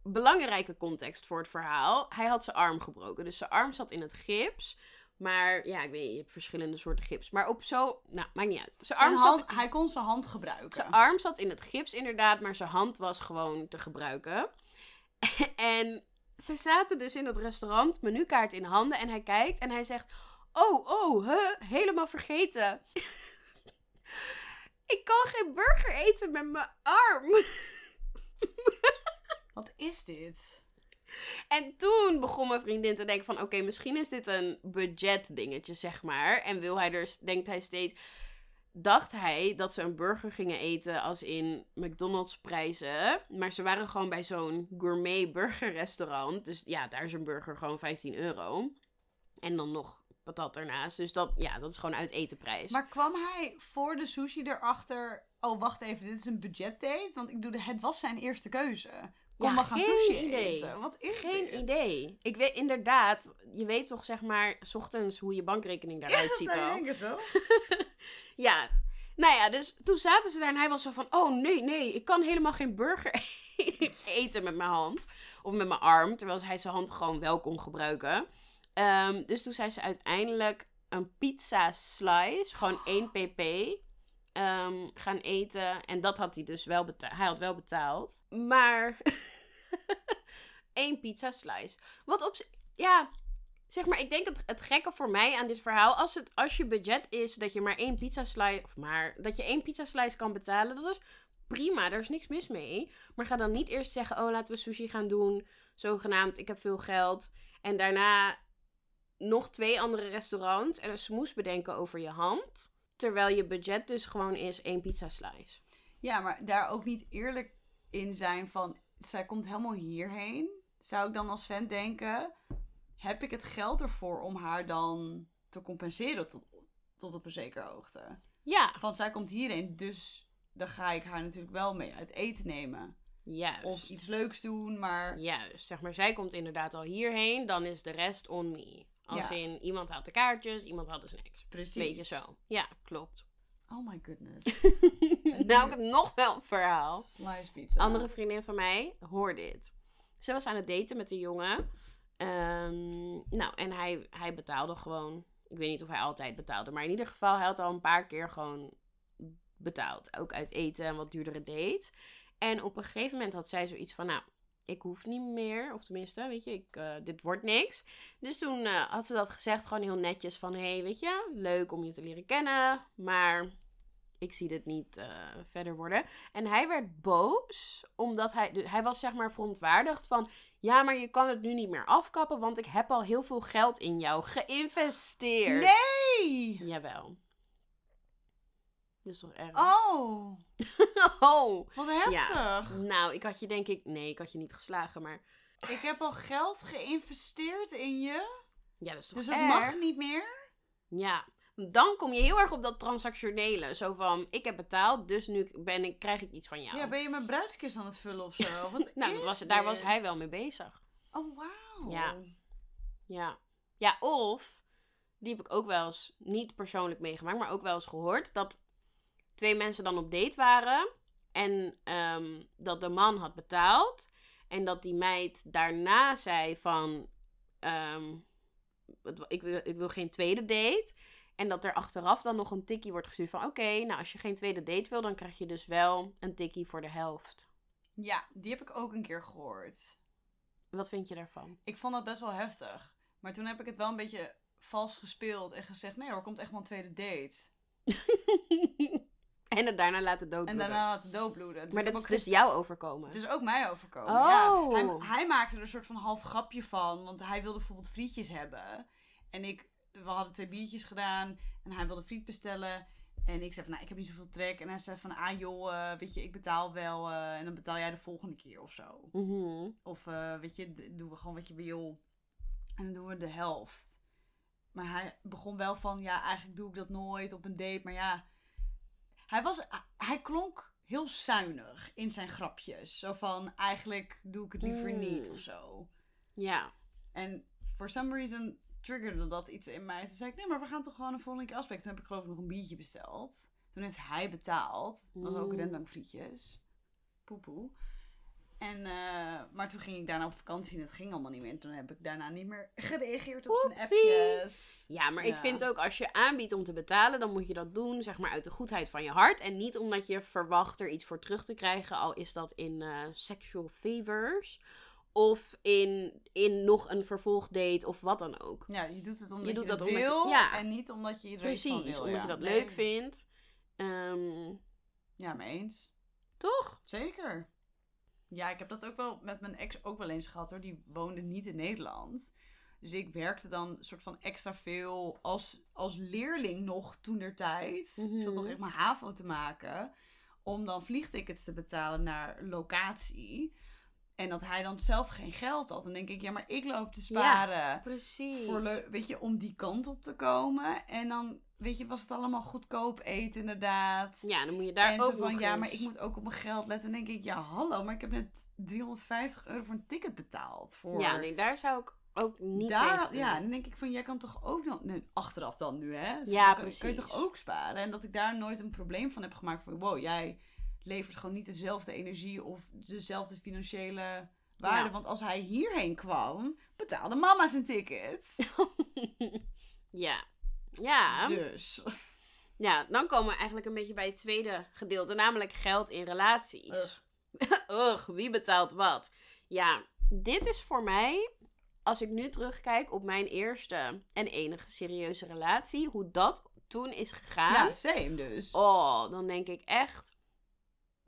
belangrijke context voor het verhaal. Hij had zijn arm gebroken. Dus zijn arm zat in het gips. Maar ja, ik weet niet, je hebt verschillende soorten gips. Maar op zo... Nou, maakt niet uit. Zijn Zijn arm, hand, zat, Hij kon zijn hand gebruiken. zijn arm zat in het gips inderdaad, maar zijn hand was gewoon te gebruiken. en ze zaten dus in het restaurant, menukaart in handen. En hij kijkt en hij zegt... Oh, oh, huh, helemaal vergeten. ik kan geen burger eten met mijn arm. Wat is dit? En toen begon mijn vriendin te denken van... Oké, misschien is dit een budget dingetje, zeg maar. En wil hij er... Denkt hij steeds... Dacht hij dat ze een burger gingen eten als in McDonald's prijzen. Maar ze waren gewoon bij zo'n gourmet burgerrestaurant. Dus ja, daar is een burger gewoon 15 euro. En dan nog patat ernaast. Dus dat, ja, dat is gewoon uit etenprijs. Maar kwam hij voor de sushi erachter... Oh, wacht even, dit is een budgetdate? Want ik bedoel, het was zijn eerste keuze. Kom, Ja, we gaan sushi idee. eten. Wat is Geen dit? idee. Ik weet inderdaad, je weet toch zeg maar, 's ochtends hoe je bankrekening daaruit ziet dat al. denk ik toch? Ja, nou ja, dus toen zaten ze daar en hij was zo van: Oh nee, nee, ik kan helemaal geen burger eten met mijn hand. Of met mijn arm, terwijl hij zijn hand gewoon wel kon gebruiken. Ehm, dus toen zei ze uiteindelijk een pizza slice, gewoon één pp, ehm, gaan eten. En dat had hij dus wel betaald. Hij had wel betaald. Maar één pizza slice. Wat op Ja, zeg maar, ik denk het, het gekke voor mij aan dit verhaal, als, het, als je budget is dat je maar één pizza slice, of maar, dat je één pizza slice kan betalen, dat is prima, daar is niks mis mee. Maar ga dan niet eerst zeggen, oh laten we sushi gaan doen, zogenaamd, ik heb veel geld. En daarna nog twee andere restaurants en een smoes bedenken over je hand. Terwijl je budget dus gewoon is één pizza slice. Ja, maar daar ook niet eerlijk in zijn van... Zij komt helemaal hierheen. Zou ik dan als fan denken... Heb ik het geld ervoor om haar dan te compenseren tot, tot op een zekere hoogte. Ja, Van zij komt hierheen, dus dan ga ik haar natuurlijk wel mee uit eten nemen. juist. Of iets leuks doen, maar Juist, zeg maar, zij komt inderdaad al hierheen, dan is de rest on me. Als Ja. in, iemand haalt de kaartjes, iemand haalt de snacks. precies. Weet je zo. Ja, klopt. Oh my goodness. nou, ik heb nog wel een verhaal. Slice pizza. andere vriendin van mij hoorde dit. Ze was aan het daten met een jongen. Ehm, nou, en hij, hij betaalde gewoon. Ik weet niet of hij altijd betaalde. Maar in ieder geval, hij had al een paar keer gewoon betaald. Ook uit eten en wat duurdere dates. En op een gegeven moment had zij zoiets van... Nou, ik hoef niet meer. Of tenminste, weet je, ik, eh, dit wordt niks. Dus toen eh, had ze dat gezegd. Gewoon heel netjes van... Hé, hey, weet je, leuk om je te leren kennen. Maar ik zie dit niet eh, verder worden. En hij werd boos, omdat hij, dus hij was zeg maar verontwaardigd van, ja, maar je kan het nu niet meer afkappen, want ik heb al heel veel geld in jou geïnvesteerd. Nee! Jawel. Dat is toch erg? Oh, Oh. wat heftig. Nou, ik had je denk ik, nee, ik had je niet geslagen, maar Ik heb al geld geïnvesteerd in je, ja, dat is toch dus dat erg? mag niet meer? Ja. Dan kom je heel erg op dat transactionele. Zo van, ik heb betaald, dus nu ben ik, krijg ik iets van jou. Ja, ben je mijn bruidskist aan het vullen of zo? Wat nou, dat was, daar was hij wel mee bezig. Oh, wauw. Ja. Ja. Ja, of, die heb ik ook wel eens, niet persoonlijk meegemaakt, maar ook wel eens gehoord, dat twee mensen dan op date waren en ehm, dat de man had betaald en dat die meid daarna zei van, ehm, ik, wil, ik wil geen tweede date. En dat er achteraf dan nog een tikkie wordt gestuurd van, oké, nou als je geen tweede date wil, dan krijg je dus wel een tikkie voor de helft. Ja, die heb ik ook een keer gehoord. Wat vind je daarvan? Ik vond dat best wel heftig. Maar toen heb ik het wel een beetje vals gespeeld en gezegd: nee hoor, er komt echt wel een tweede date. en het daarna laten doodbloeden. En daarna laten doodbloeden. Dus Maar dat is ook dus jou overkomen. Het is ook mij overkomen. Oh. Ja. Hij, hij maakte er een soort van half grapje van. Want hij wilde bijvoorbeeld frietjes hebben. En ik, we hadden twee biertjes gedaan. En hij wilde friet bestellen. En ik zei van, nou, ik heb niet zoveel trek. En hij zei van, ah joh, eh, weet je, ik betaal wel. eh, en dan betaal jij de volgende keer of zo. Mhm. Of eh, weet je, doen we gewoon wat je wil. En dan doen we de helft. Maar hij begon wel van, ja, eigenlijk doe ik dat nooit op een date. Maar ja, hij, was, hij klonk heel zuinig in zijn grapjes. Zo van, eigenlijk doe ik het liever Mm. niet of zo. Ja. En for some reason triggerde dat iets in mij. Toen zei ik, nee, maar we gaan toch gewoon een volgende keer afspreken. Toen heb ik geloof ik nog een biertje besteld. Toen heeft hij betaald. Dat was ook Mm. rendang frietjes. Poepoe. En, eh, maar toen ging ik daarna op vakantie en het ging allemaal niet meer. En toen heb ik daarna niet meer gereageerd op zijn appjes. Ja, maar ik vind ook als je aanbiedt om te betalen, dan moet je dat doen, zeg maar, uit de goedheid van je hart. En niet omdat je verwacht er iets voor terug te krijgen, al is dat in eh, sexual favors. Of in, in nog een vervolgdate of wat dan ook. Ja, je doet het omdat Je je, doet dat wil ja. en niet omdat je er van Precies, wil. omdat ja. je dat leuk vindt. Ehm, Ja, mee eens. toch? Zeker. Ja, ik heb dat ook wel met mijn ex ook wel eens gehad hoor. Die woonde niet in Nederland. Dus ik werkte dan soort van extra veel als, als leerling nog toen der tijd. Ik zat Mhm. nog echt mijn HAVO te maken. Om dan vliegtickets te betalen naar locatie. En dat hij dan zelf geen geld had. Dan denk ik, ja, maar ik loop te sparen. Precies. Voor weet je, om die kant op te komen. En dan, weet je, was het allemaal goedkoop eten inderdaad. Ja, dan moet je daar en ook zo van, ja, maar ik moet ook op mijn geld letten. En dan denk ik, ja, hallo, maar ik heb net 350 euro voor een ticket betaald. Voor Ja, nee, daar zou ik ook niet daar, tegen ja, dan denk ik van, jij kan toch ook dan, nee, achteraf dan nu, hè? Dus Ja, dan kan- Kun je precies. toch ook sparen? En dat ik daar nooit een probleem van heb gemaakt van, wow, jij levert gewoon niet dezelfde energie of dezelfde financiële waarde. Ja. Want als hij hierheen kwam, betaalde mama zijn ticket. ja. Ja. Dus. Ja, dan komen we eigenlijk een beetje bij het tweede gedeelte, namelijk geld in relaties. Ugh, wie betaalt wat? Ja, dit is voor mij, als ik nu terugkijk op mijn eerste en enige serieuze relatie, hoe dat toen is gegaan. Ja, same dus. Oh, dan denk ik echt,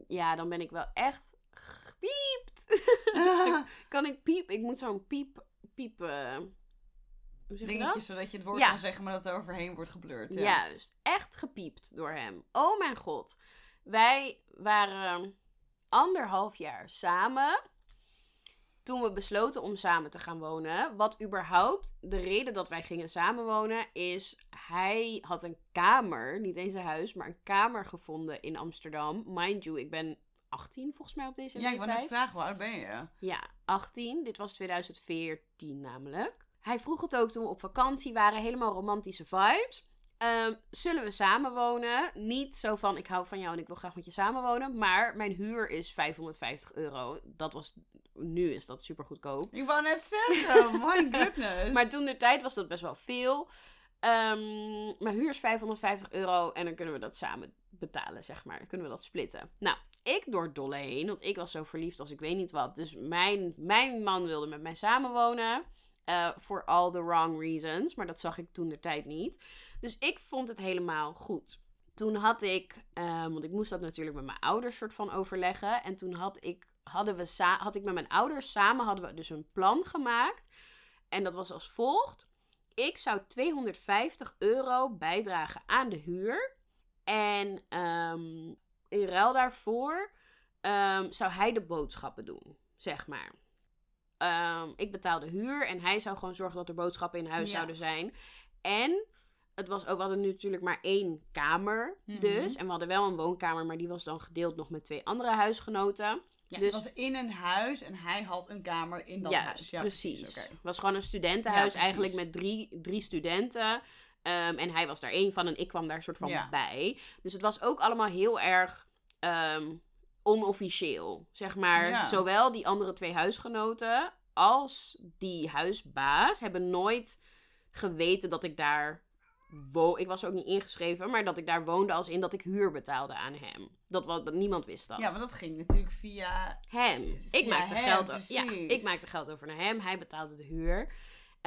ja, dan ben ik wel echt gepiept. kan ik piep? Ik moet zo'n piep, piep, hoe zeg je dat? Dingetjes zodat je het woord Ja. kan zeggen, maar dat er overheen wordt geblurred. Ja. Juist, echt gepiept door hem. Oh mijn god. Wij waren anderhalf jaar samen. Toen we besloten om samen te gaan wonen, wat überhaupt de reden dat wij gingen samenwonen, is hij had een kamer, niet eens een huis, maar een kamer gevonden in Amsterdam. Mind you, ik ben 18 volgens mij op deze Ja, ik wou net leeftijd. vragen, oud ben je? Ja, 18. Dit was 2014 namelijk. Hij vroeg het ook toen we op vakantie waren. Helemaal romantische vibes. Ehm, zullen we samenwonen? Niet zo van ik hou van jou en ik wil graag met je samenwonen. Maar mijn huur is 550 euro. Dat was, nu is dat super goedkoop. Ik wou net zeggen, my goodness. Maar toen de tijd was dat best wel veel. Ehm, mijn huur is 550 euro en dan kunnen we dat samen betalen, zeg maar. Dan kunnen we dat splitten. Nou, ik door dolle heen, want ik was zo verliefd als ik weet niet wat. Dus mijn, mijn man wilde met mij samenwonen. For all the wrong reasons. Maar dat zag ik toen de tijd niet. Dus ik vond het helemaal goed. Toen had ik, ehm, want ik moest dat natuurlijk met mijn ouders soort van overleggen. En toen had ik, hadden we had ik met mijn ouders samen hadden we dus een plan gemaakt. En dat was als volgt. Ik zou 250 euro bijdragen aan de huur. En ehm, in ruil daarvoor ehm, zou hij de boodschappen doen, zeg maar. Ehm, ik betaalde huur en hij zou gewoon zorgen dat er boodschappen in huis Ja. zouden zijn. En het was ook, we hadden nu natuurlijk maar één kamer Mhm. dus. En we hadden wel een woonkamer, maar die was dan gedeeld nog met twee andere huisgenoten. ja, dus- het was in een huis en hij had een kamer in dat huis. Ja, precies. Het was gewoon een studentenhuis Ja, eigenlijk met drie, drie studenten. Ehm, en hij was daar één van en ik kwam daar soort van bij. Dus het was ook allemaal heel erg ehm, onofficieel. Zeg maar, Ja. zowel die andere twee huisgenoten als die huisbaas hebben nooit geweten dat ik daar woon. Ik was ook niet ingeschreven, maar dat ik daar woonde als in dat ik huur betaalde aan hem. Dat, was, dat niemand wist dat. Ja, maar dat ging natuurlijk via... Hem. Ik maakte, hem, geld, o- ja, ik maakte geld over naar hem. Hij betaalde de huur.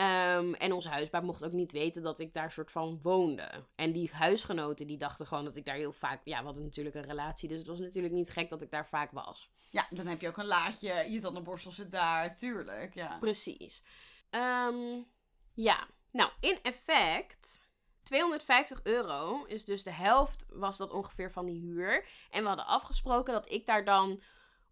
Ehm, en onze huisbaas mocht ook niet weten dat ik daar soort van woonde. En die huisgenoten die dachten gewoon dat ik daar heel vaak... Ja, we hadden natuurlijk een relatie, dus het was natuurlijk niet gek dat ik daar vaak was. Ja, dan heb je ook een laadje, je tandenborstel zit daar, tuurlijk, ja. Precies. Ehm, ja, nou, in effect... 250 euro is dus de helft, was dat ongeveer van die huur. En we hadden afgesproken dat ik daar dan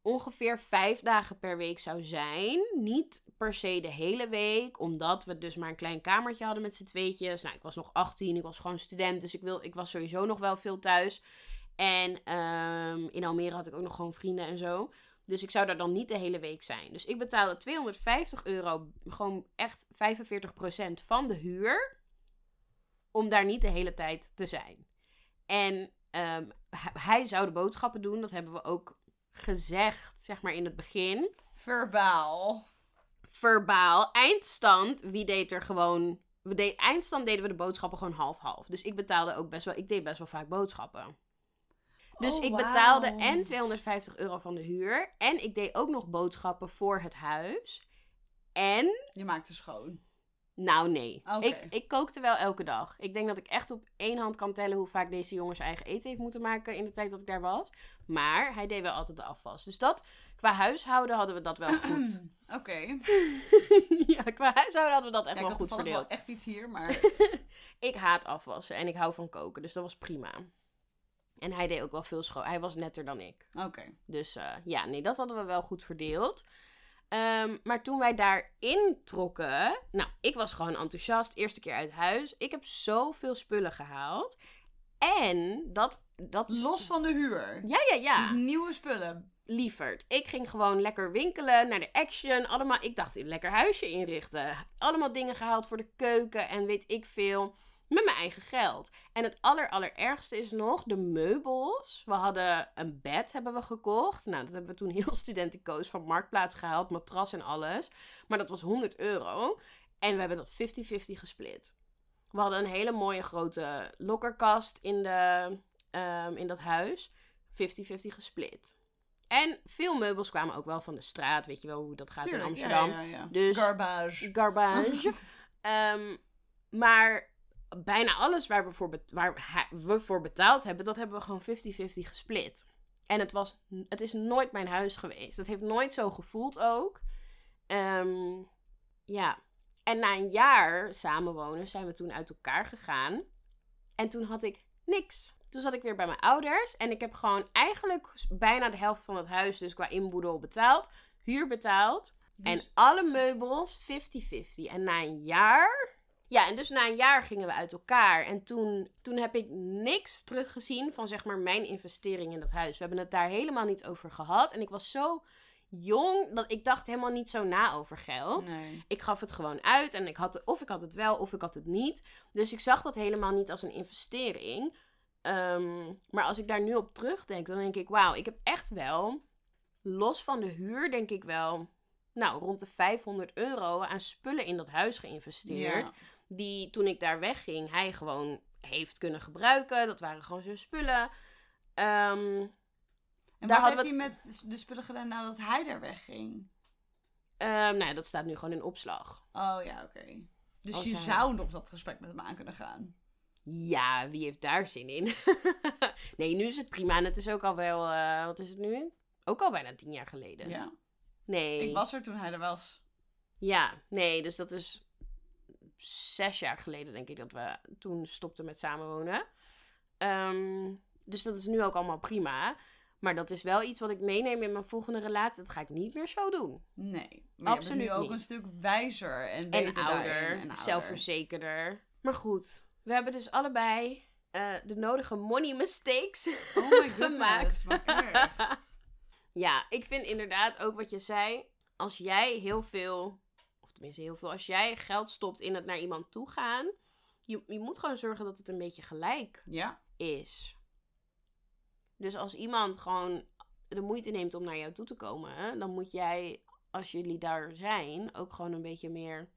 ongeveer vijf dagen per week zou zijn. Niet per se de hele week, omdat we dus maar een klein kamertje hadden met z'n tweetjes. Nou, ik was nog 18, ik was gewoon student, dus ik, wil, ik was sowieso nog wel veel thuis. En ehm, in Almere had ik ook nog gewoon vrienden en zo. Dus ik zou daar dan niet de hele week zijn. Dus ik betaalde 250 euro, gewoon echt 45% van de huur. Om daar niet de hele tijd te zijn. En ehm, hij- hij zou de boodschappen doen. Dat hebben we ook gezegd, zeg maar in het begin. Verbaal. Verbaal. Eindstand, wie deed er gewoon... We deed, eindstand deden we de boodschappen gewoon half-half. Dus ik betaalde ook best wel... Ik deed best wel vaak boodschappen. Dus Oh, ik betaalde en 250 euro van de huur. En ik deed ook nog boodschappen voor het huis. En... Je maakte schoon. Nou, nee. Ik, ik kookte wel elke dag. Ik denk dat ik echt op één hand kan tellen hoe vaak deze jongen zijn eigen eten heeft moeten maken in de tijd dat ik daar was. Maar hij deed wel altijd de afwas. Dus dat, qua huishouden hadden we dat wel goed. Oké. ja, qua huishouden hadden we dat echt Ja, ik wel had goed toevallig wel verdeeld. echt iets hier, maar... Ik haat afwassen en ik hou van koken, dus dat was prima. En hij deed ook wel veel schoon. Hij was netter dan ik. Oké. Dus eh, ja, nee, dat hadden we wel goed verdeeld. Ehm, maar toen wij daarin trokken, nou, ik was gewoon enthousiast, eerste keer uit huis. Ik heb zoveel spullen gehaald. En dat, dat. Los van de huur. Ja, ja, ja. Dus nieuwe spullen. Lieverd. Ik ging gewoon lekker winkelen, naar de Action. Allemaal, ik dacht, een lekker huisje inrichten. Allemaal dingen gehaald voor de keuken en weet ik veel. Met mijn eigen geld. En het aller, allerergste is nog de meubels. We hadden een bed hebben we gekocht. Nou, dat hebben we toen heel studenticoos van Marktplaats gehaald. Matras en alles. Maar dat was 100 euro. En we hebben dat 50-50 gesplit. We hadden een hele mooie grote lokkerkast in, de, ehm, in dat huis. 50-50 gesplit. En veel meubels kwamen ook wel van de straat. Weet je wel hoe dat gaat in Amsterdam. Ja, ja, ja. Dus- Garbage. Garbage. Ehm, maar bijna alles waar, we voor, waar we voor betaald hebben, dat hebben we gewoon 50-50 gesplit. En het, was, het is nooit mijn huis geweest. Het heeft nooit zo gevoeld ook. Ehm, ja. En na een jaar samenwonen zijn we toen uit elkaar gegaan. En toen had ik niks. Toen zat ik weer bij mijn ouders. En ik heb gewoon eigenlijk bijna de helft van het huis, dus qua inboedel betaald. Huur betaald. En Dus- alle meubels 50-50. En na een jaar. Ja, en dus na een jaar gingen we uit elkaar. En toen, toen heb ik niks teruggezien van zeg maar mijn investering in dat huis. We hebben het daar helemaal niet over gehad. En ik was zo jong dat ik dacht helemaal niet zo na over geld. Nee. Ik gaf het gewoon uit en ik had, of ik had het wel of ik had het niet. Dus ik zag dat helemaal niet als een investering. Ehm, maar als ik daar nu op terugdenk, dan denk ik, wauw, ik heb echt wel, los van de huur, denk ik wel, nou, rond de 500 euro aan spullen in dat huis geïnvesteerd. Ja. Die toen ik daar wegging, hij gewoon heeft kunnen gebruiken. Dat waren gewoon zijn spullen. Ehm, En Daar wat heeft we hij met de spullen gedaan nadat hij daar wegging? ehm, nou, ja, dat staat nu gewoon in opslag. Oh ja, oké. Dus Als je hij- zou nog dat gesprek met hem aan kunnen gaan. Ja, wie heeft daar zin in? nee, nu is het prima. En het is ook al wel, eh, wat is het nu? Ook al bijna tien jaar geleden. Ja. Nee. Ik was er toen hij er was. Ja, nee, dus dat is zes jaar geleden, denk ik, dat we toen stopten met samenwonen. Ehm, dus dat is nu ook allemaal prima. Maar dat is wel iets wat ik meeneem in mijn volgende relatie. Dat ga ik niet meer zo doen. Nee. Maar Absoluut je bent nu ook niet. een stuk wijzer en, En beter daarin ouder, en ouder. zelfverzekerder. Maar goed, we hebben dus allebei eh, de nodige money mistakes Oh my gemaakt. goodness. Ja, ik vind inderdaad ook wat je zei. Als jij heel veel, tenminste heel veel, als jij geld stopt in het naar iemand toe gaan. Je, je moet gewoon zorgen dat het een beetje gelijk Ja, is. Dus als iemand gewoon de moeite neemt om naar jou toe te komen, dan moet jij, als jullie daar zijn, ook gewoon een beetje meer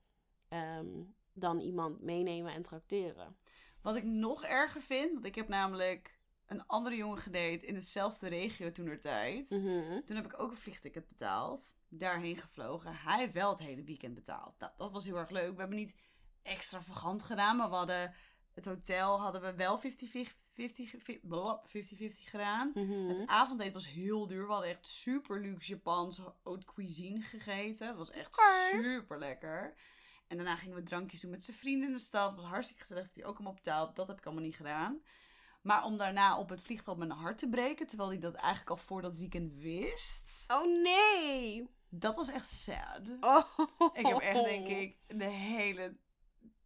ehm, dan iemand meenemen en trakteren. Wat ik nog erger vind, want ik heb namelijk een andere jongen gedate in dezelfde regio toen tijd. Mhm. Toen heb ik ook een vliegticket betaald. Daarheen gevlogen. Hij wel het hele weekend betaald. Nou, dat was heel erg leuk. We hebben niet extravagant gedaan, maar we hadden het hotel hadden we wel 50-50 50-50 gedaan. Mhm. Het avondeten was heel duur. We hadden echt super luxe Japanse haute cuisine gegeten. Het was echt super lekker. En daarna gingen we drankjes doen met zijn vrienden in de stad. Het was hartstikke gezellig. Heeft hij ook allemaal betaald. Dat heb ik allemaal niet gedaan. Maar om daarna op het vliegveld mijn hart te breken, terwijl hij dat eigenlijk al voor dat weekend wist, Oh nee! dat was echt sad. Oh. Ik heb echt, denk ik, de hele,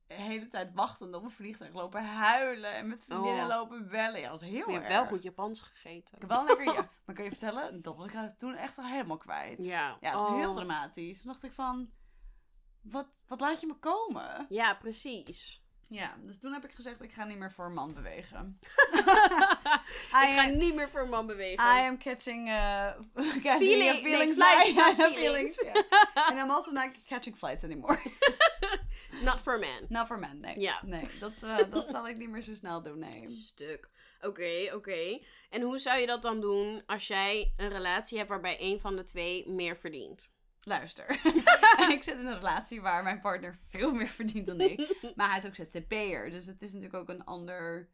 de hele tijd wachtend op een vliegtuig lopen huilen en met vriendinnen Oh. lopen bellen. Ja, dat was heel Je hebt erg. wel goed Japans gegeten. Ik heb wel lekker, ja. Maar kan je vertellen, dat was ik toen echt al helemaal kwijt. Ja. Ja, dat was heel Oh. dramatisch. Toen dacht ik van, wat, wat laat je me komen? Ja, precies. Ja, dus toen heb ik gezegd, ik ga niet meer voor een man bewegen. ik ga niet meer voor een man bewegen. I am catching, uh, catching Feeling- uh, feelings. flights, not feelings. yeah. And I'm also not catching flights anymore. Not for a man. Not for men, nee. Ja. Nee, dat, eh, dat zal ik niet meer zo snel doen, nee. Stuk. Oké, oké. En hoe zou je dat dan doen als jij een relatie hebt waarbij een van de twee meer verdient? Luister. ik zit in een relatie waar mijn partner veel meer verdient dan ik. Maar hij is ook ZZP'er. Dus het is natuurlijk ook een ander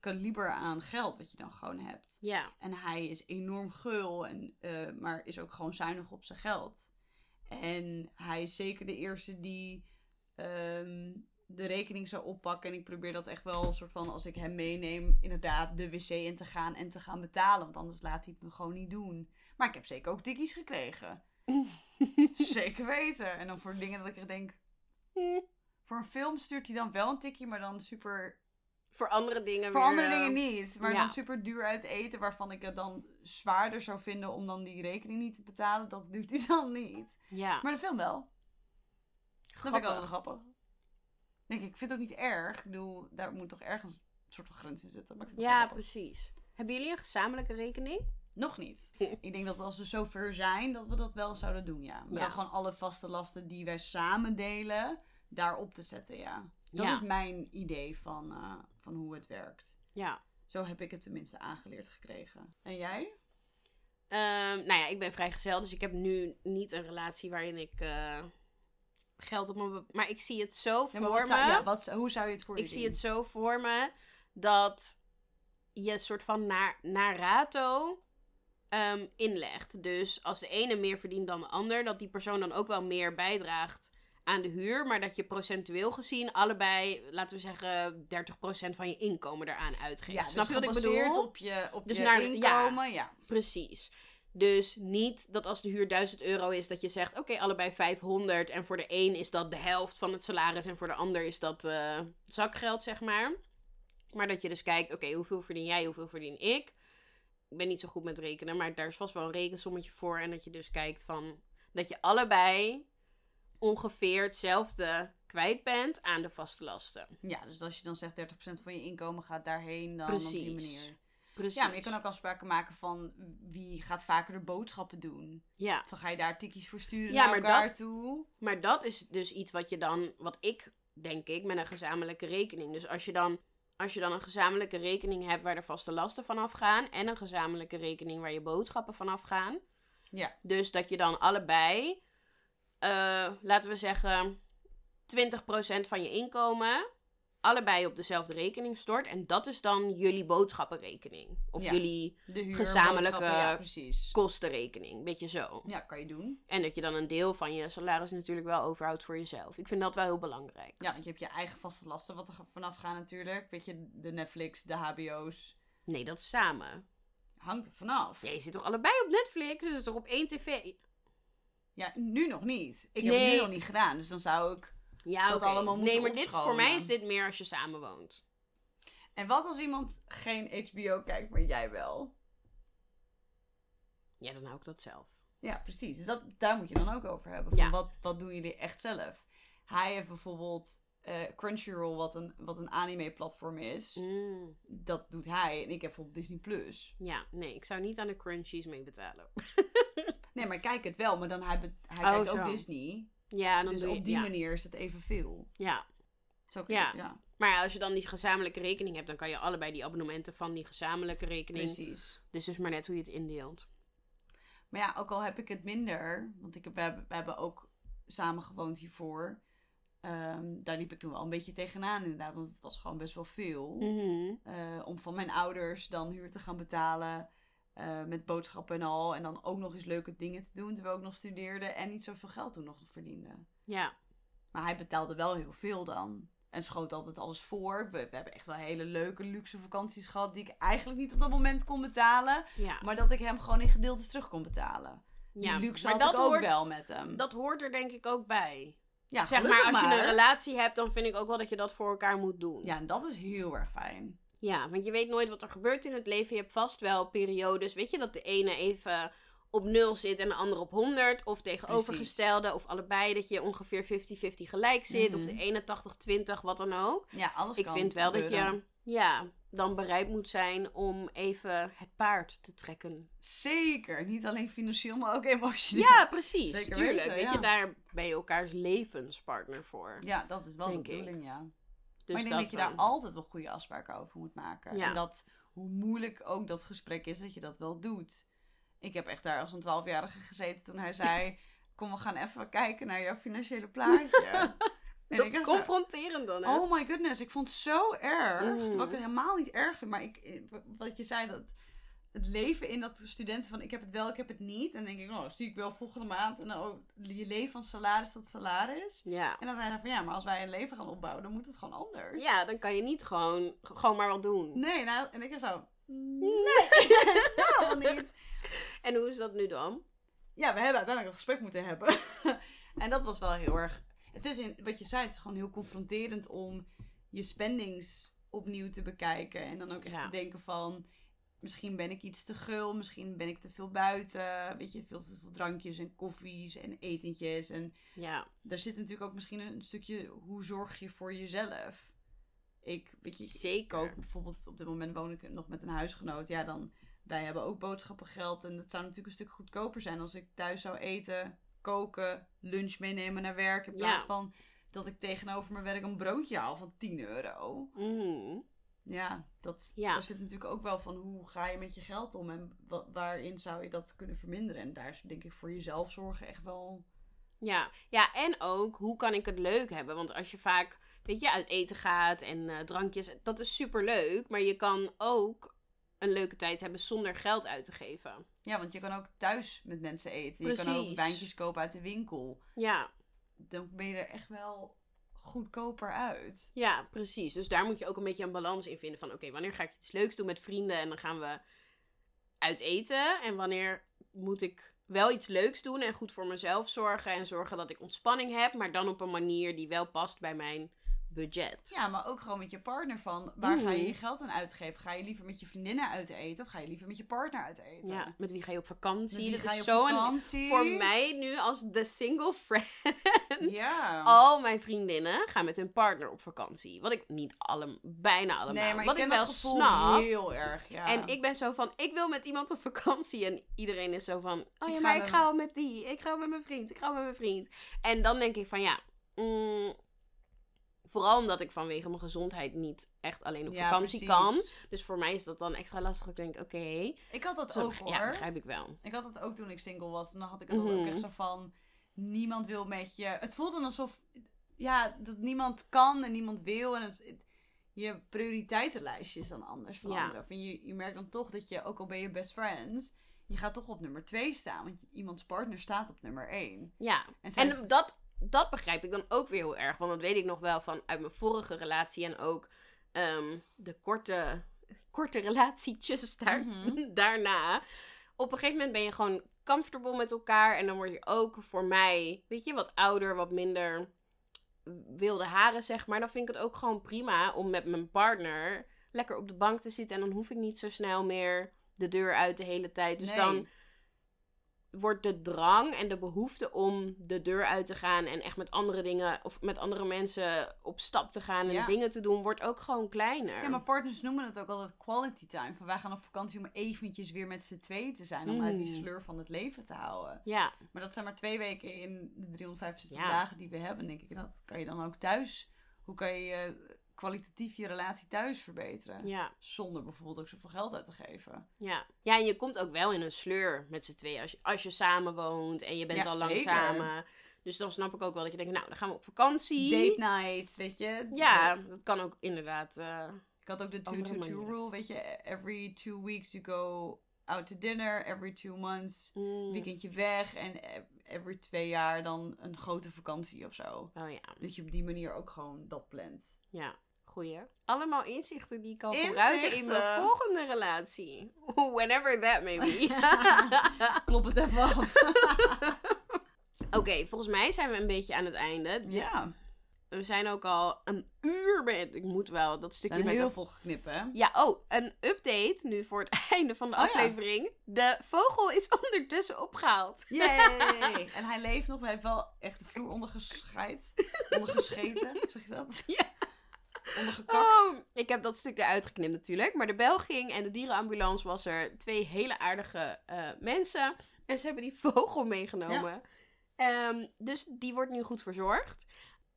kaliber aan geld wat je dan gewoon hebt. Ja. En hij is enorm gul, en, eh, maar is ook gewoon zuinig op zijn geld. En hij is zeker de eerste die ehm, de rekening zou oppakken. En ik probeer dat echt wel soort van, als ik hem meeneem, inderdaad de wc in te gaan en te gaan betalen. Want anders laat hij het me gewoon niet doen. Maar ik heb zeker ook tikkies gekregen. zeker weten. En dan voor dingen dat ik echt denk... Voor een film stuurt hij dan wel een tikkie, maar dan super Voor andere dingen voor weer, andere dingen niet. Maar ja. dan super duur uit eten, waarvan ik het dan zwaarder zou vinden om dan die rekening niet te betalen. Dat doet hij dan niet. Ja. Maar de film wel. Dat vind ik wel Grappig. grappig. Denk ik, ik vind het ook niet erg. Ik bedoel, daar moet toch ergens een soort van grens in zitten. Maar ik vind het Ja, grappig. precies. Hebben jullie een gezamenlijke rekening? Nog niet. Ik denk dat als we zover zijn, dat we dat wel zouden doen, ja. Maar Ja. gewoon alle vaste lasten die wij samen delen, daarop te zetten, ja. Dat Ja. is mijn idee van, eh, van hoe het werkt. Ja. Zo heb ik het tenminste aangeleerd gekregen. En jij? Ehm, nou ja, ik ben vrijgezel, dus ik heb nu niet een relatie waarin ik eh, geld op be- Maar ik zie het zo voor me. zou, ja, wat, hoe zou je het voor ik zie het zo voor me dat je een soort van naar, naar rato ehm, inlegt. Dus als de ene meer verdient dan de ander, dat die persoon dan ook wel meer bijdraagt aan de huur. Maar dat je procentueel gezien allebei, laten we zeggen, 30% van je inkomen eraan uitgeeft. Ja, Snap dus je wat ik bedoel? op je, op Dus je naar- inkomen, ja. Precies. Dus niet dat als de huur 1000 euro is, dat je zegt: oké, allebei 500. En voor de een is dat de helft van het salaris. En voor de ander is dat eh, zakgeld, zeg maar. Maar dat je dus kijkt: oké, hoeveel verdien jij, hoeveel verdien ik? Ik ben niet zo goed met rekenen, maar daar is vast wel een rekensommetje voor. En dat je dus kijkt van dat je allebei ongeveer hetzelfde kwijt bent aan de vaste lasten. Ja, dus als je dan zegt 30% van je inkomen gaat daarheen, dan op die Precies. manier. Precies. Ja, maar je kan ook afspraken maken van wie gaat vaker de boodschappen doen. Ja, Van ga je daar tikkies voor sturen Ja, naar maar elkaar dat- toe? maar dat is dus iets wat je dan, wat ik denk ik, met een gezamenlijke rekening. Dus als je dan, als je dan een gezamenlijke rekening hebt waar de vaste lasten vanaf gaan en een gezamenlijke rekening waar je boodschappen vanaf gaan. Ja. Dus dat je dan allebei, eh, laten we zeggen, 20% van je inkomen allebei op dezelfde rekening stort. En dat is dan jullie boodschappenrekening. Of Ja. jullie huur, Gezamenlijke- Ja, precies. kostenrekening. Beetje zo. Ja, kan je doen. En dat je dan een deel van je salaris natuurlijk wel overhoudt voor jezelf. Ik vind dat wel heel belangrijk. Ja, want je hebt je eigen vaste lasten wat er vanaf gaan natuurlijk. Weet je, de Netflix, de HBO's. Nee, dat samen. Hangt er vanaf. Ja, je zit toch allebei op Netflix? Dus het is toch op één tv? Ja, nu nog niet. Ik heb het nu nog niet gedaan. Dus dan zou ik... Ja, Dat allemaal moeten Nee, maar dit, voor mij is dit meer als je samen woont. En wat als iemand geen HBO kijkt, maar jij wel? Ja, dan hou ik dat zelf. Ja, precies. Dus dat, daar moet je dan ook over hebben. Van Ja. wat, wat doen jullie echt zelf? Hij heeft bijvoorbeeld eh, Crunchyroll, wat een, wat een anime-platform is. Mm, Dat doet hij. En ik heb bijvoorbeeld Disney+. Plus. ja, nee, ik zou niet aan de crunchies mee betalen. Nee, maar ik kijk het wel. Maar dan hij, hij Oh, kijkt ook. Disney. Ja, dan Dus doe je, op die ja. manier is het evenveel. Ja, Zo Ja. het, ja. maar ja, als je dan die gezamenlijke rekening hebt, dan kan je allebei die abonnementen van die gezamenlijke rekening. Precies. Dus dus maar net hoe je het indeelt. Maar ja, ook al heb ik het minder, want ik heb, we, hebben, we hebben ook samen gewoond hiervoor. Ehm, daar liep ik toen wel een beetje tegenaan inderdaad, want het was gewoon best wel veel. Mhm. Eh, om van mijn ouders dan huur te gaan betalen eh, met boodschappen en al. En dan ook nog eens leuke dingen te doen terwijl ik nog studeerde en niet zoveel geld toen nog verdiende. Ja, Maar hij betaalde wel heel veel dan. En schoot altijd alles voor. We, we hebben echt wel hele leuke luxe vakanties gehad die ik eigenlijk niet op dat moment kon betalen. ja. Maar dat ik hem gewoon in gedeeltes terug kon betalen. Die ja. luxe maar had dat ik ook hoort, wel met hem. Dat hoort er denk ik ook bij. ja, Zeg maar, als je maar. een relatie hebt, dan vind ik ook wel dat je dat voor elkaar moet doen. Ja, en dat is heel erg fijn. Ja, want je weet nooit wat er gebeurt in het leven. Je hebt vast wel periodes, weet je, dat de ene even op nul zit en de andere op 100. Of tegenovergestelde, of allebei dat je ongeveer 50-50 gelijk zit. Of Mhm. de ene 80-20, wat dan ook. Ja, alles Ik kan vind wel dat je ja, dan bereid moet zijn om even het paard te trekken. Zeker. Niet alleen financieel, maar ook emotioneel. Ja, precies. Zeker tuurlijk. weten, weet ja. je, daar ben je elkaars levenspartner voor. Ja, dat is wel de ik. bedoeling, ja. Dus maar ik denk dat, je daar altijd wel goede afspraken over moet maken. Ja. En dat, hoe moeilijk ook dat gesprek is, dat je dat wel doet. Ik heb echt daar als een twaalfjarige gezeten toen hij zei... Kom, we gaan even kijken naar jouw financiële plaatje. En Dat is confronterend dan, hè? Oh my goodness, ik vond het zo erg. Mm. Terwijl ik het helemaal niet erg vind. Maar ik, wat je zei, dat het leven in dat studenten van ik heb het wel, ik heb het niet. En dan denk ik, oh, zie ik wel volgende maand. En dan ook je leven van salaris tot salaris. Ja. En dan zei hij van ja, maar als wij een leven gaan opbouwen, dan moet het gewoon anders. ja, dan kan je niet gewoon, gewoon maar wat doen. Nee, nou, en ik zo, nee, helemaal niet. En hoe is dat nu dan? Ja, we hebben uiteindelijk een gesprek moeten hebben. en dat was wel heel erg. Het is in, wat je zei, het is gewoon heel confronterend om je spendings opnieuw te bekijken. En dan ook echt Ja. te denken van, misschien ben ik iets te gul, misschien ben ik te veel buiten. Weet je, veel te veel drankjes en koffies en etentjes. En Ja. daar zit natuurlijk ook misschien een stukje, hoe zorg je voor jezelf? Ik, weet je, Zeker. ook bijvoorbeeld op dit moment woon ik nog met een huisgenoot. Ja, dan wij hebben ook boodschappengeld. En dat zou natuurlijk een stuk goedkoper zijn als ik thuis zou eten, koken, lunch meenemen naar werk. In plaats Ja. van dat ik tegenover mijn werk een broodje haal van 10 euro. Mhm. Ja, dat, Ja. daar zit natuurlijk ook wel van hoe ga je met je geld om en wa- waarin zou je dat kunnen verminderen. En daar is denk ik voor jezelf zorgen echt wel. Ja. ja, en ook hoe kan ik het leuk hebben? Want als je vaak, weet je, uit eten gaat en eh, drankjes, dat is super leuk. Maar je kan ook een leuke tijd hebben zonder geld uit te geven. Ja, want je kan ook thuis met mensen eten. Je kan ook Precies. wijntjes kopen uit de winkel. Ja, Dan ben je er echt wel goedkoper uit. ja, precies. Dus daar moet je ook een beetje een balans in vinden van, oké, wanneer ga ik iets leuks doen met vrienden en dan gaan we uit eten en wanneer moet ik wel iets leuks doen en goed voor mezelf zorgen en zorgen dat ik ontspanning heb, maar dan op een manier die wel past bij mijn budget. Ja, maar ook gewoon met je partner van waar ga je Mhm. je geld aan uitgeven? Ga je liever met je vriendinnen uit eten of ga je liever met je partner uit eten? Ja, met wie ga je op vakantie? Dat is op zo een vakantie? voor mij nu als de single friend. Ja. Al mijn vriendinnen gaan met hun partner op vakantie. Wat ik niet alle, bijna allemaal. nee, maar wat ik wel snap. heel erg. Ja. En ik ben zo van, ik wil met iemand op vakantie. En iedereen is zo van, oh ja, maar ik ga al met die. Ik ga wel met mijn vriend. Ik ga wel met mijn vriend. En dan denk ik van, ja, mm, vooral omdat ik vanwege mijn gezondheid niet echt alleen op Ja, vakantie precies. kan. Dus voor mij is dat dan extra lastig. Ik denk, oké, Ik had dat zo- ook hoor. ja, begrijp ik wel. Ik had het ook toen ik single was. En dan had ik het ook Mhm. echt zo van... Niemand wil met je... Het voelt dan alsof... Ja, dat niemand kan en niemand wil. En het, je prioriteitenlijstje is dan anders veranderen. En je, je merkt dan toch dat je, ook al ben je best friends... Je gaat toch op nummer 2 staan. Want iemands partner staat op nummer 1. Ja, En dat, dat begrijp ik dan ook weer heel erg. Want dat weet ik nog wel van uit mijn vorige relatie. En ook ehm, de korte, korte relatietjes daar, Mhm. daarna. Op een gegeven moment ben je gewoon comfortable met elkaar. En dan word je ook voor mij, weet je, wat ouder, wat minder wilde haren, zeg maar. Dan vind ik het ook gewoon prima om met mijn partner lekker op de bank te zitten. En dan hoef ik niet zo snel meer de deur uit de hele tijd. Dus Nee. dan wordt de drang en de behoefte om de deur uit te gaan en echt met andere dingen of met andere mensen op stap te gaan en Ja. dingen te doen, wordt ook gewoon kleiner. Ja, maar partners noemen het ook altijd quality time. Van wij gaan op vakantie om eventjes weer met z'n tweeën te zijn. Om uit die Mm. sleur van het leven te houden. Ja, Maar dat zijn maar twee weken in de 365 Ja. dagen die we hebben, denk ik. Dat kan je dan ook thuis. Hoe kan je kwalitatief je relatie thuis verbeteren? ja, Zonder bijvoorbeeld ook zoveel geld uit te geven. ja. Ja, en je komt ook wel in een sleur met z'n tweeën als je, als je samen woont en je bent Ja, al lang zeker. samen. Dus dan snap ik ook wel dat je denkt, nou, dan gaan we op vakantie. Date night, weet je. Ja, dat kan ook inderdaad. eh, Ik had ook de Andere 2-2-2 manieren. rule, weet je. Every two weeks you go out to dinner. Every two months mm, weekendje weg. En every twee jaar dan een grote vakantie of zo. Oh ja, Dat je op die manier ook gewoon dat plant. ja. Allemaal inzichten die ik kan Inzichten. gebruiken in mijn volgende relatie. Whenever that may be. Klop het even af. Oké, volgens mij zijn we een beetje aan het einde. Ja. We zijn ook al een uur met. Ik moet wel dat Er stukje zijn met. heel veel geknippen, hè? Ja, oh, een update nu voor het einde van de Oh ja. aflevering. De vogel is ondertussen opgehaald. Yay! en hij leeft nog, hij heeft wel echt de vloer ondergescheid. Ondergescheten, zeg je dat? Ja. Ondergekakt. Oh, ik heb dat stuk eruit geknipt natuurlijk. Maar de bel ging en de dierenambulance was er twee hele aardige eh, mensen. En ze hebben die vogel meegenomen. Ehm, dus die wordt nu goed verzorgd.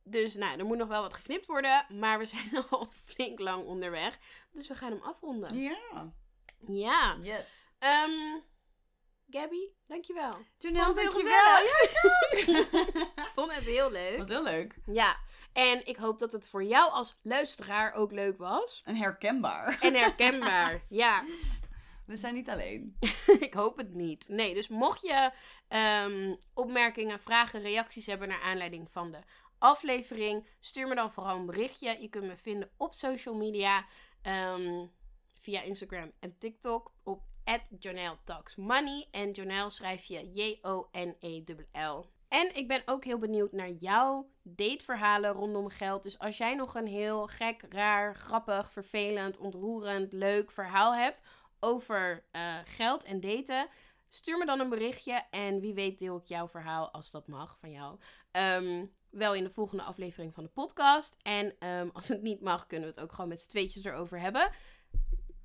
Dus nou, er moet nog wel wat geknipt worden. Maar we zijn al flink lang onderweg. Dus we gaan hem afronden. Ja. Ja. Yes. Ehm Gabby, dankjewel. Het heel dankjewel. Ik vond het heel leuk. Wat heel leuk. Ja. En ik hoop dat het voor jou als luisteraar ook leuk was. En herkenbaar. En herkenbaar. ja. We zijn niet alleen. ik hoop het niet. Nee, dus mocht je ehm, opmerkingen, vragen, reacties hebben naar aanleiding van de aflevering, stuur me dan vooral een berichtje. Je kunt me vinden op social media, ehm, via Instagram en TikTok op @JonelTalksMoney en Jonel schrijf je J-O-N-E-L-L. En ik ben ook heel benieuwd naar jouw dateverhalen rondom geld. Dus als jij nog een heel gek, raar, grappig, vervelend, ontroerend, leuk verhaal hebt over eh, geld en daten, stuur me dan een berichtje. En wie weet deel ik jouw verhaal, als dat mag, van jou. ehm, wel in de volgende aflevering van de podcast. En ehm, als het niet mag, kunnen we het ook gewoon met z'n tweetjes erover hebben.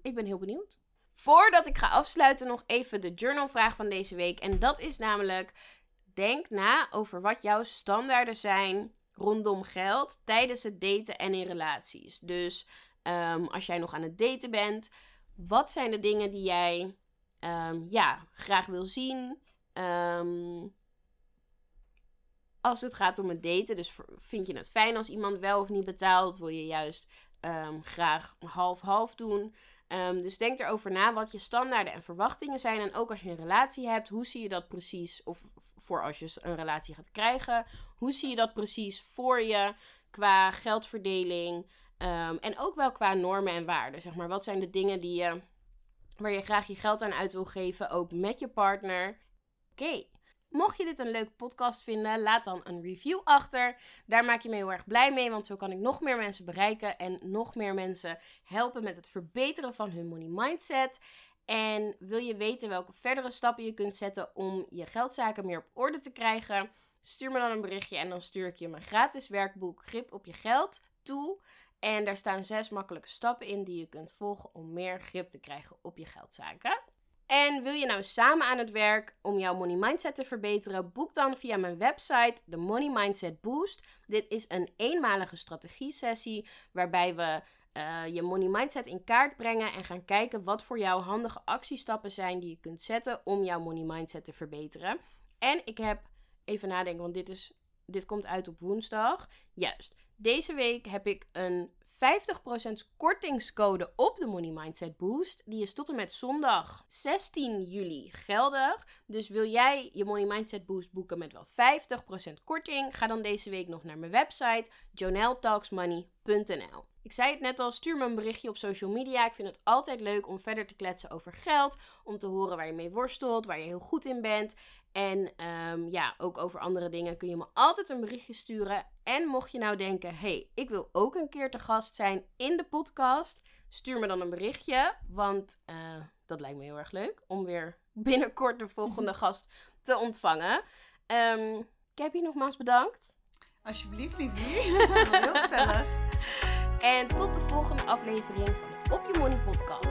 Ik ben heel benieuwd. Voordat ik ga afsluiten, nog even de journalvraag van deze week. En dat is namelijk: denk na over wat jouw standaarden zijn rondom geld tijdens het daten en in relaties. Dus ehm, als jij nog aan het daten bent, wat zijn de dingen die jij ehm, ja, graag wil zien? Ehm, als het gaat om het daten, dus vind je het fijn als iemand wel of niet betaalt? Wil je juist graag half-half doen? Dus denk erover na wat je standaarden en verwachtingen zijn. En ook als je een relatie hebt, hoe zie je dat precies? Of voor als je een relatie gaat krijgen, hoe zie je dat precies voor je qua geldverdeling? Ehm, en ook wel qua normen en waarden. Zeg maar, wat zijn de dingen die je waar je graag je geld aan uit wil geven, ook met je partner. Oké. Mocht je dit een leuke podcast vinden, laat dan een review achter. Daar maak je me heel erg blij mee, want zo kan ik nog meer mensen bereiken en nog meer mensen helpen met het verbeteren van hun money mindset. En wil je weten welke verdere stappen je kunt zetten om je geldzaken meer op orde te krijgen? Stuur me dan een berichtje en dan stuur ik je mijn gratis werkboek Grip op je geld toe. En daar staan zes makkelijke stappen in die je kunt volgen om meer grip te krijgen op je geldzaken. En wil je nou samen aan het werk om jouw money mindset te verbeteren? Boek dan via mijn website de Money Mindset Boost. Dit is een eenmalige strategie-sessie waarbij we uh, je money mindset in kaart brengen en gaan kijken wat voor jou handige actiestappen zijn die je kunt zetten om jouw money mindset te verbeteren. En ik heb even nadenken, want dit, is, dit komt uit op woensdag. Juist. Deze week heb ik een 50% kortingscode op de Money Mindset Boost. Die is tot en met zondag 16 juli geldig. Dus wil jij je Money Mindset Boost boeken met wel 50% korting? Ga dan deze week nog naar mijn website joneltalksmoney.nl. Ik zei het net al, stuur me een berichtje op social media. Ik vind het altijd leuk om verder te kletsen over geld. Om te horen waar je mee worstelt, waar je heel goed in bent. En um, ja, ook over andere dingen kun je me altijd een berichtje sturen. En mocht je nou denken, hey, ik wil ook een keer te gast zijn in de podcast. Stuur me dan een berichtje, want uh, dat lijkt me heel erg leuk. Om weer binnenkort de volgende gast te ontvangen. Um, Gabby, nogmaals bedankt. Alsjeblieft, liefie. heel gezellig. En tot de volgende aflevering van de Op Je Money podcast.